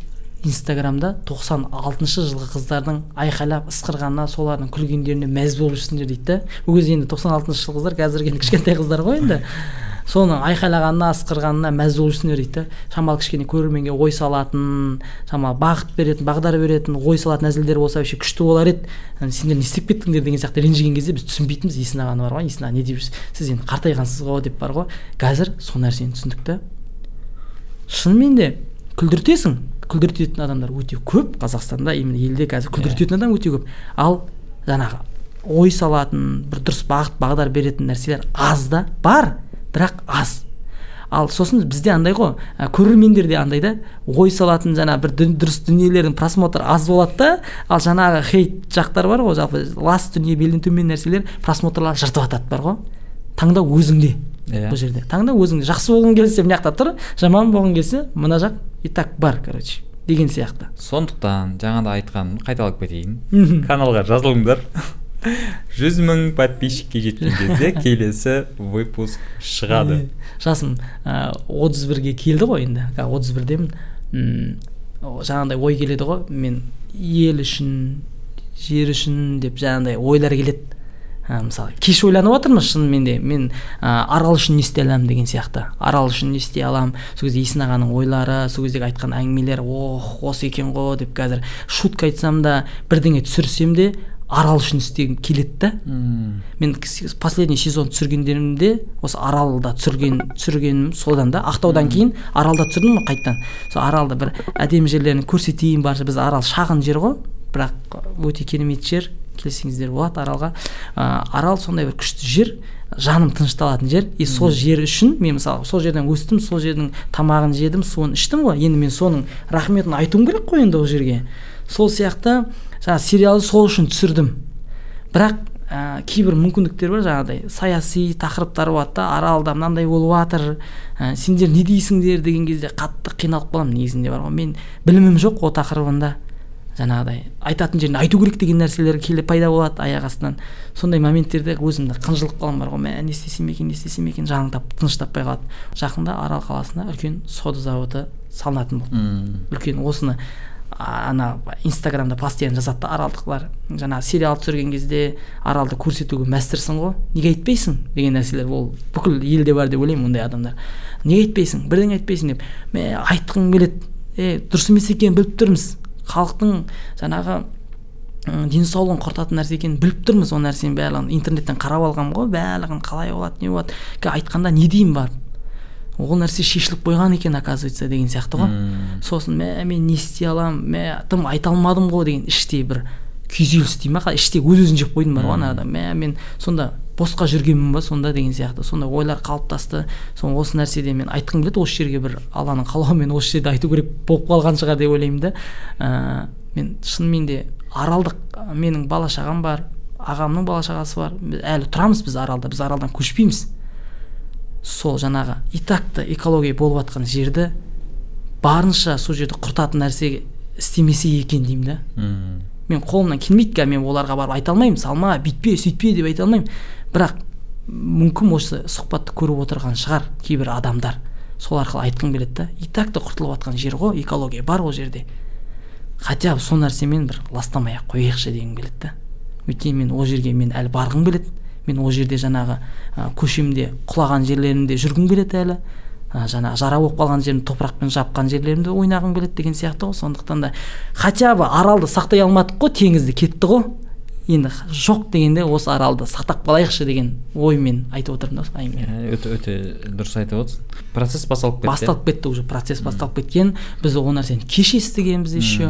инстаграмда 96 жылғы қыздардың айқайлап ысқырғанына солардың күлгендеріне мәз болып жүрсіңдер дейді да. Ол кезде енді 96 жылғы қыздар қазіргі енді кішкентай қыздар ғой енді. Соны айқайлағанына асқырғанына мәз болып жүрсіңдер дейді да. Шамалы кішкене көрерменге ой салатын шамалы бағыт беретін бағдар беретін ой салатын әзілдер болса вообще күшті болар еді. Сендер не істеп кеттіңдер деген сияқты ренжіген кезде біз түсінбейтінбіз есін ағаны бар ғой есін аға не деп жүрсіз сіз енді қартайғансыз ғой деп бар ғой. Қазір сол нәрсені түсіндік та. Шынымен де күлдіртесің. Күлдіртетін адамдар өте көп қазақстанда именно елде қазір күлдіртетін адам өте көп. Ал жаңағы ой салатын бір дұрыс бағыт бағдар беретін нәрселер аз да бар бірақ аз. Ал сосын бізде андай ғой ә, көрермендерде андай да. Ой салатын жаңа бір дұрыс дүниелердің просмотры аз болады да. Ал жаңағы хейт жақтар бар ғой жалпы лас дүние белден төмен нәрселер просмотрлар жыртып жатады бар ғой. Таңдау өзіңде. Иә. бұл жерде. Таңдау өзіңде жақсы болғың келсе мына жақта тұр жаман болғың келсе мына жақ и так бар короче деген сияқты. Сондықтан жаңада айтқанымды қайталап кетейін. Каналға жазылыңдар. жүз мың подписчикке жеткен кезде келесі выпуск шығады. Жасым отыз бірге келді ғой енді. Қазір отыз бірдемін. Жаңағыдай ой келеді ғой. Мен ел үшін жер үшін деп жаңағыдай ойлар келеді. Ә, мысалы кеш ойланып жатырмыз шынымен де мен ә, арал үшін не істей аламын деген сияқты. Арал үшін не істей аламын? Сол кезде есін ағаның ойлары сол кездегі айтқан әңгімелері ох осы екен ғой деп қазір шутка айтсам да бірдеңе түсірсем де арал үшін істегім келеді да. Мен последний сезон түсіргендерімде осы аралда түсірген түсіргенім содан да ақтаудан кейін аралда түсірдім ғой қайтадан. Сол аралда бір әдемі жерлерін көрсетейін барша біз арал шағын жер ғой бірақ өте керемет жер. Келсеңіздер болады аралға. Ә, арал сондай бір күшті жер жаным тынышталатын жер. И сол жер үшін мен мысалы сол жерден өстім сол жердің тамағын жедім суын іштім ғой. Енді мен соның рахметін айтуым керек қой енді ол жерге. Сол сияқты жаңағы сериалды сол үшін түсірдім. Бірақ ә, кейбір мүмкіндіктер бар жаңағыдай саяси тақырыптар болады да аралда мынандай болып жатыр ә, сендер не дейсіңдер деген кезде қатты қиналып қаламын негізінде бар ғой. Мен білімім жоқ ол тақырыбында. Жаңағыдай айтатын жеріне айту керек деген нәрселер келе пайда болады аяқ астынан. Сондай моменттерде өзімді қынжылып қаламын бар ғой. Мә не істесем екен не істесем екен жаның тап тыныш таппай қалады. Жақында арал қаласына үлкен сода зауыты салынатын болды. М, үлкен осыны ана инстаграмда постоянно жазады да аралдықлар жаңағы сериал түсірген кезде аралды көрсетуге мәстірсің ғой. Неге айтпайсың деген нәрселер ол бүкіл елде бар деп ойлаймын ондай адамдар. Неге айтпайсың? Бірдеңе айтпайсың деп. Мә айтқым келеді. Е дұрыс емес екенін біліп тұрмыз. Халықтың жаңағы денсаулығын құртатын нәрсе екенін біліп тұрмыз ол нәрсенің барлығын. Интернеттен қарап алғанмын ғой барлығын қалай болады не болады. Айтқанда не деймін барып ол нәрсе шешіліп қойған екен оказывается деген сияқты ғой. М, сосын мә мен не істей аламын? Мә тым айта алмадым ғой деген іштей бір күйзеліс дей ма іштей өз өзін жеп қойдым бар ғой анарада мә мен сонда босқа жүргенмін ба сонда деген сияқты. Сондай ойлар қалыптасты. Сол осы нәрседе мен айтқым келеді осы жерге бір алланың қалауымен осы жерде айту керек болып қалған шығар деп ойлаймын да. Ә, мен шынымен де аралдық менің бала шағам бар ағамның бала шағасы бар. Әлі тұрамыз біз аралда біз аралдан көшпейміз. Сол жаңағы и так экология болып жатқан жерді барынша сол жерді құртатын нәрсе істемесе екен деймін да. Мен қолымнан келмейді қазір мен оларға барып айта алмаймын салма бүйтпе сөйтпе деп айта алмаймын. Бірақ мүмкін осы сұхбатты көріп отырған шығар кейбір адамдар. Сол арқылы айтқым келеді да и так та құртылып жатқан жер ғой экология бар ол жерде хотя бы сол нәрсемен бір ластамай ақ қояйықшы дегім келеді да. Өйткені мен ол жерге мен әлі барғым келеді. Мен ол жерде жаңағы ә, көшемде құлаған жерлерімде жүргім келеді әлі. Ә, жаңағы жара болып қалған жерімді топырақпен жапқан жерлерімде ойнағым келеді деген сияқты ғой. Сондықтан да хотя бы аралды сақтай алмадық қой теңізді кетті ғой. Енді жоқ дегенде осы аралды сақтап қалайықшы деген оймен айтып отырмын да әңгімені. Иә, өте өте дұрыс айтып отырсың. Процесс басталып кетті. Басталып кетті уже процесс басталып кеткен. Біз ол нәрсені кеш естігенбіз еще.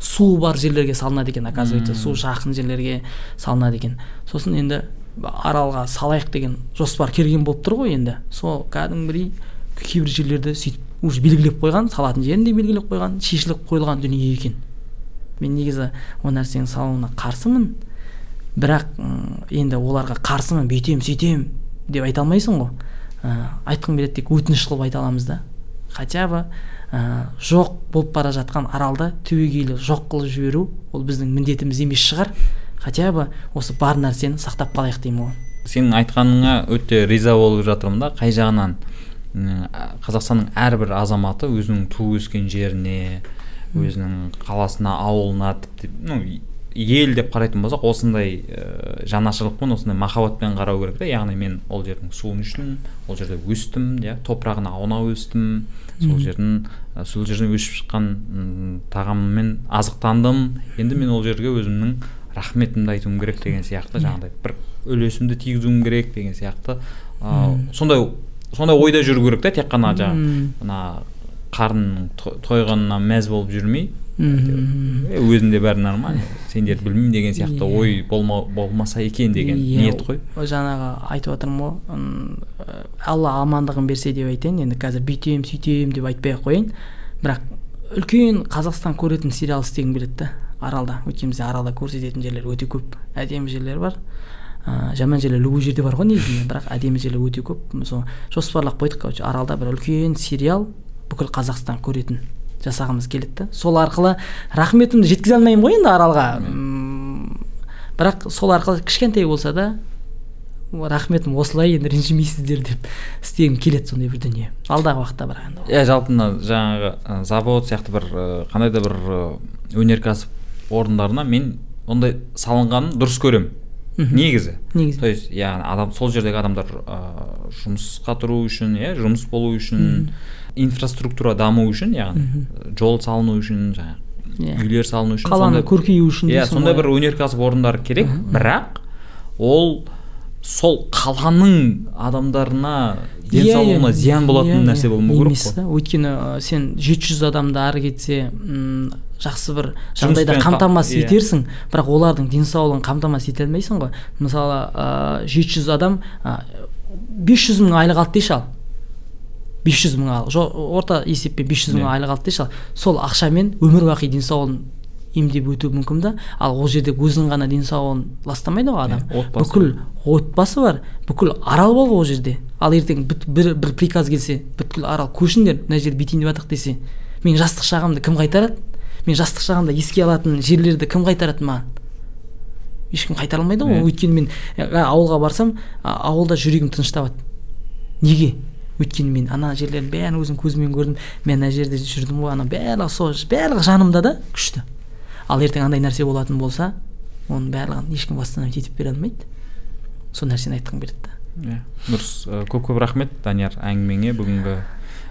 Су бар жерлерге салынады екен оказывается. Су жақын жерлерге салынады екен. Сосын енді аралға салайық деген жоспар келген болып тұр ғой енді. Сол кәдімгідей кейбір жерлерді сөйтіп уже белгілеп қойған салатын жерін де белгілеп қойған шешіліп қойылған дүние екен. Мен негізі ол нәрсенің салынуына қарсымын. Бірақ енді оларға қарсымын бүйтемін сөйтемін деп айта алмайсың ғой. Ә, айтқым келеді тек өтініш қылып айта аламыз да. Хотя бы ә, жоқ болып бара жатқан аралды түбегейлі жоқ қылып жіберу ол біздің міндетіміз емес шығар. Хотя бы осы бар нәрсені сақтап қалайық деймін ғой. Сенің айтқаныңа өте риза болып жатырмын да қай жағынан? Қазақстанның әрбір азаматы өзінің туып өскен жеріне өзінің қаласына ауылына тіпті ну ел деп қарайтын болсақ осындай ә, жанашырлықпен осындай махаббатпен қарау керек та яғни мен ол жердің суын іштім ол жерде өстім иә топырағына аунап өстім сол жердің сол жерден өсіп шыққан тағаммен азықтандым. Енді мен ол жерге өзімнің рахметімді айтуым керек деген сияқты жаңағыдай бір үлесімді тигізуім керек деген сияқты. Ә, сондай сондай ойда жүру керек та тек қана жаңағы мына қарның тойғанына мәз болып жүрмей. Өзінде бәрі нормально сендер білмеймін деген сияқты иә. ой болма, болмаса екен деген yeah, ниет қой. Жаңағы айтып жатырмын ғой алла амандығын берсе деп айтайын енді қазір бүйтем сөйтем деп айтпай ақ қояйын. Бірақ үлкен қазақстан көретін сериал істегім келеді да аралда. Өйткені бізде аралда көрсететін жерлер өте көп әдемі жерлер бар. Ә, жаман жерлер любой жерде бар ғой негізінде бірақ әдемі жерлер өте көп. Сол жоспарлап қойдық короче аралда бір үлкен сериал бүкіл қазақстан көретін жасағымыз келеді да. Сол арқылы рахметімді жеткізе алмаймын ғой енді аралға. Бірақ сол арқылы кішкентай болса да рахметім осылай енді ренжімейсіздер деп істегім келеді сондай бір дүние. Алдағы уақытта бірақ енді. Иә жалпы мына жаңағы завод сияқты бір қандай да бір өнеркәсіп орындарына мен ондай салынғанын дұрыс көремін. Негізі. Негізі. То есть яғни адам сол жердегі адамдар ыыы жұмысқа тұру үшін иә жұмыс болу үшін инфраструктура даму үшін яғни жол салыну үшін жаңағы yeah. Иә. үйлер салыну үшін қаланы көркею үшін иә сондай бір өнеркәсіп орындары керек бірақ ол сол қаланың адамдарына денсаулығына yeah, зиян болатын yeah, нәрсе болмау керек қой. өйткені сен жеті жүз адамды ары кетсе м жақсы бір жағдайда қамтамасыз етерсің. Бірақ олардың денсаулығын қамтамасыз ете алмайсың ғой. Мысалы жеті жүз адам бес жүз мың айлық алды дейші ал. бес жүз мың ал. Орта есеппен бес жүз мың айлық алды дейші сол ақшамен өмір бақи денсаулығын емдеп өтуі мүмкін да. Ал ол жерде өзінің ғана денсаулығын ластамайды ғой адам. Бүкіл отбасы бар бүкіл арал бар ғой ол жерде. Ал ертең бір, бір приказ келсе бүткіл арал көшіңдер мына жерді бүйтейін деп жатырық десе мен жастық шағымды кім қайтарады? Мен жастық шағымда еске алатын жерлерді кім қайтарады маған ешкім қайтара алмайды ғой. Өйткені мен ауылға барсам ауылда жүрегім тынышталады неге? Өйткені мен ана жерлердің бәрін өзім көзіммен көрдім. Мен ана жерде жүрдім ғой ана барлығы сол барлығы жанымда да күшті. Ал ертең андай нәрсе болатын болса оның барлығын ешкім восстановить етіп бере алмайды. Сол нәрсені айтқым келеді да. Иә дұрыс. Көп көп рахмет данияр әңгімеңе. Бүгінгі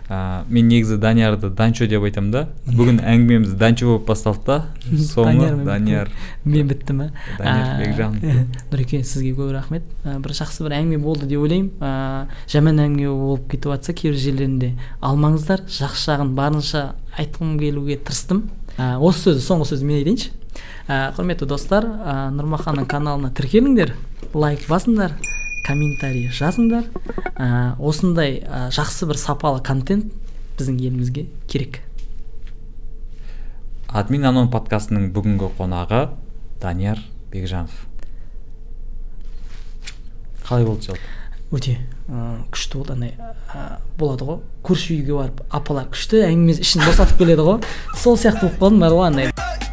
ә, мен негізі даниярды данчо деп айтамын да. Бүгін әңгімеміз данчо болып басталды да. Соңы данияр мен бітті ма данияр бекжанов нұреке сізге көп рахмет. Бір жақсы бір әңгіме болды деп ойлаймын. Ә, жаман әңгіме болып кетіп жатса кейбір жерлерінде алмаңыздар. Жақсы жағын барынша айтқым келуге тырыстым. Ә, осы сөзді соңғы сөзді мен айтайыншы. Ә, құрметті достар ә, нұрмаханның каналына тіркеліңдер лайк басыңдар комментарий жазыңдар. Ә, осындай ә, жақсы бір сапалы контент біздің елімізге керек. Админ анон подкастының бүгінгі қонағы данияр бекжанов. Қалай болды жалпы өте күшті болды. Андай ә, болады ғой. Көрші үйге барып апалар күшті әңгіме ішін босатып келеді ғой. Сол сияқты болып қалдым бар ғой андай.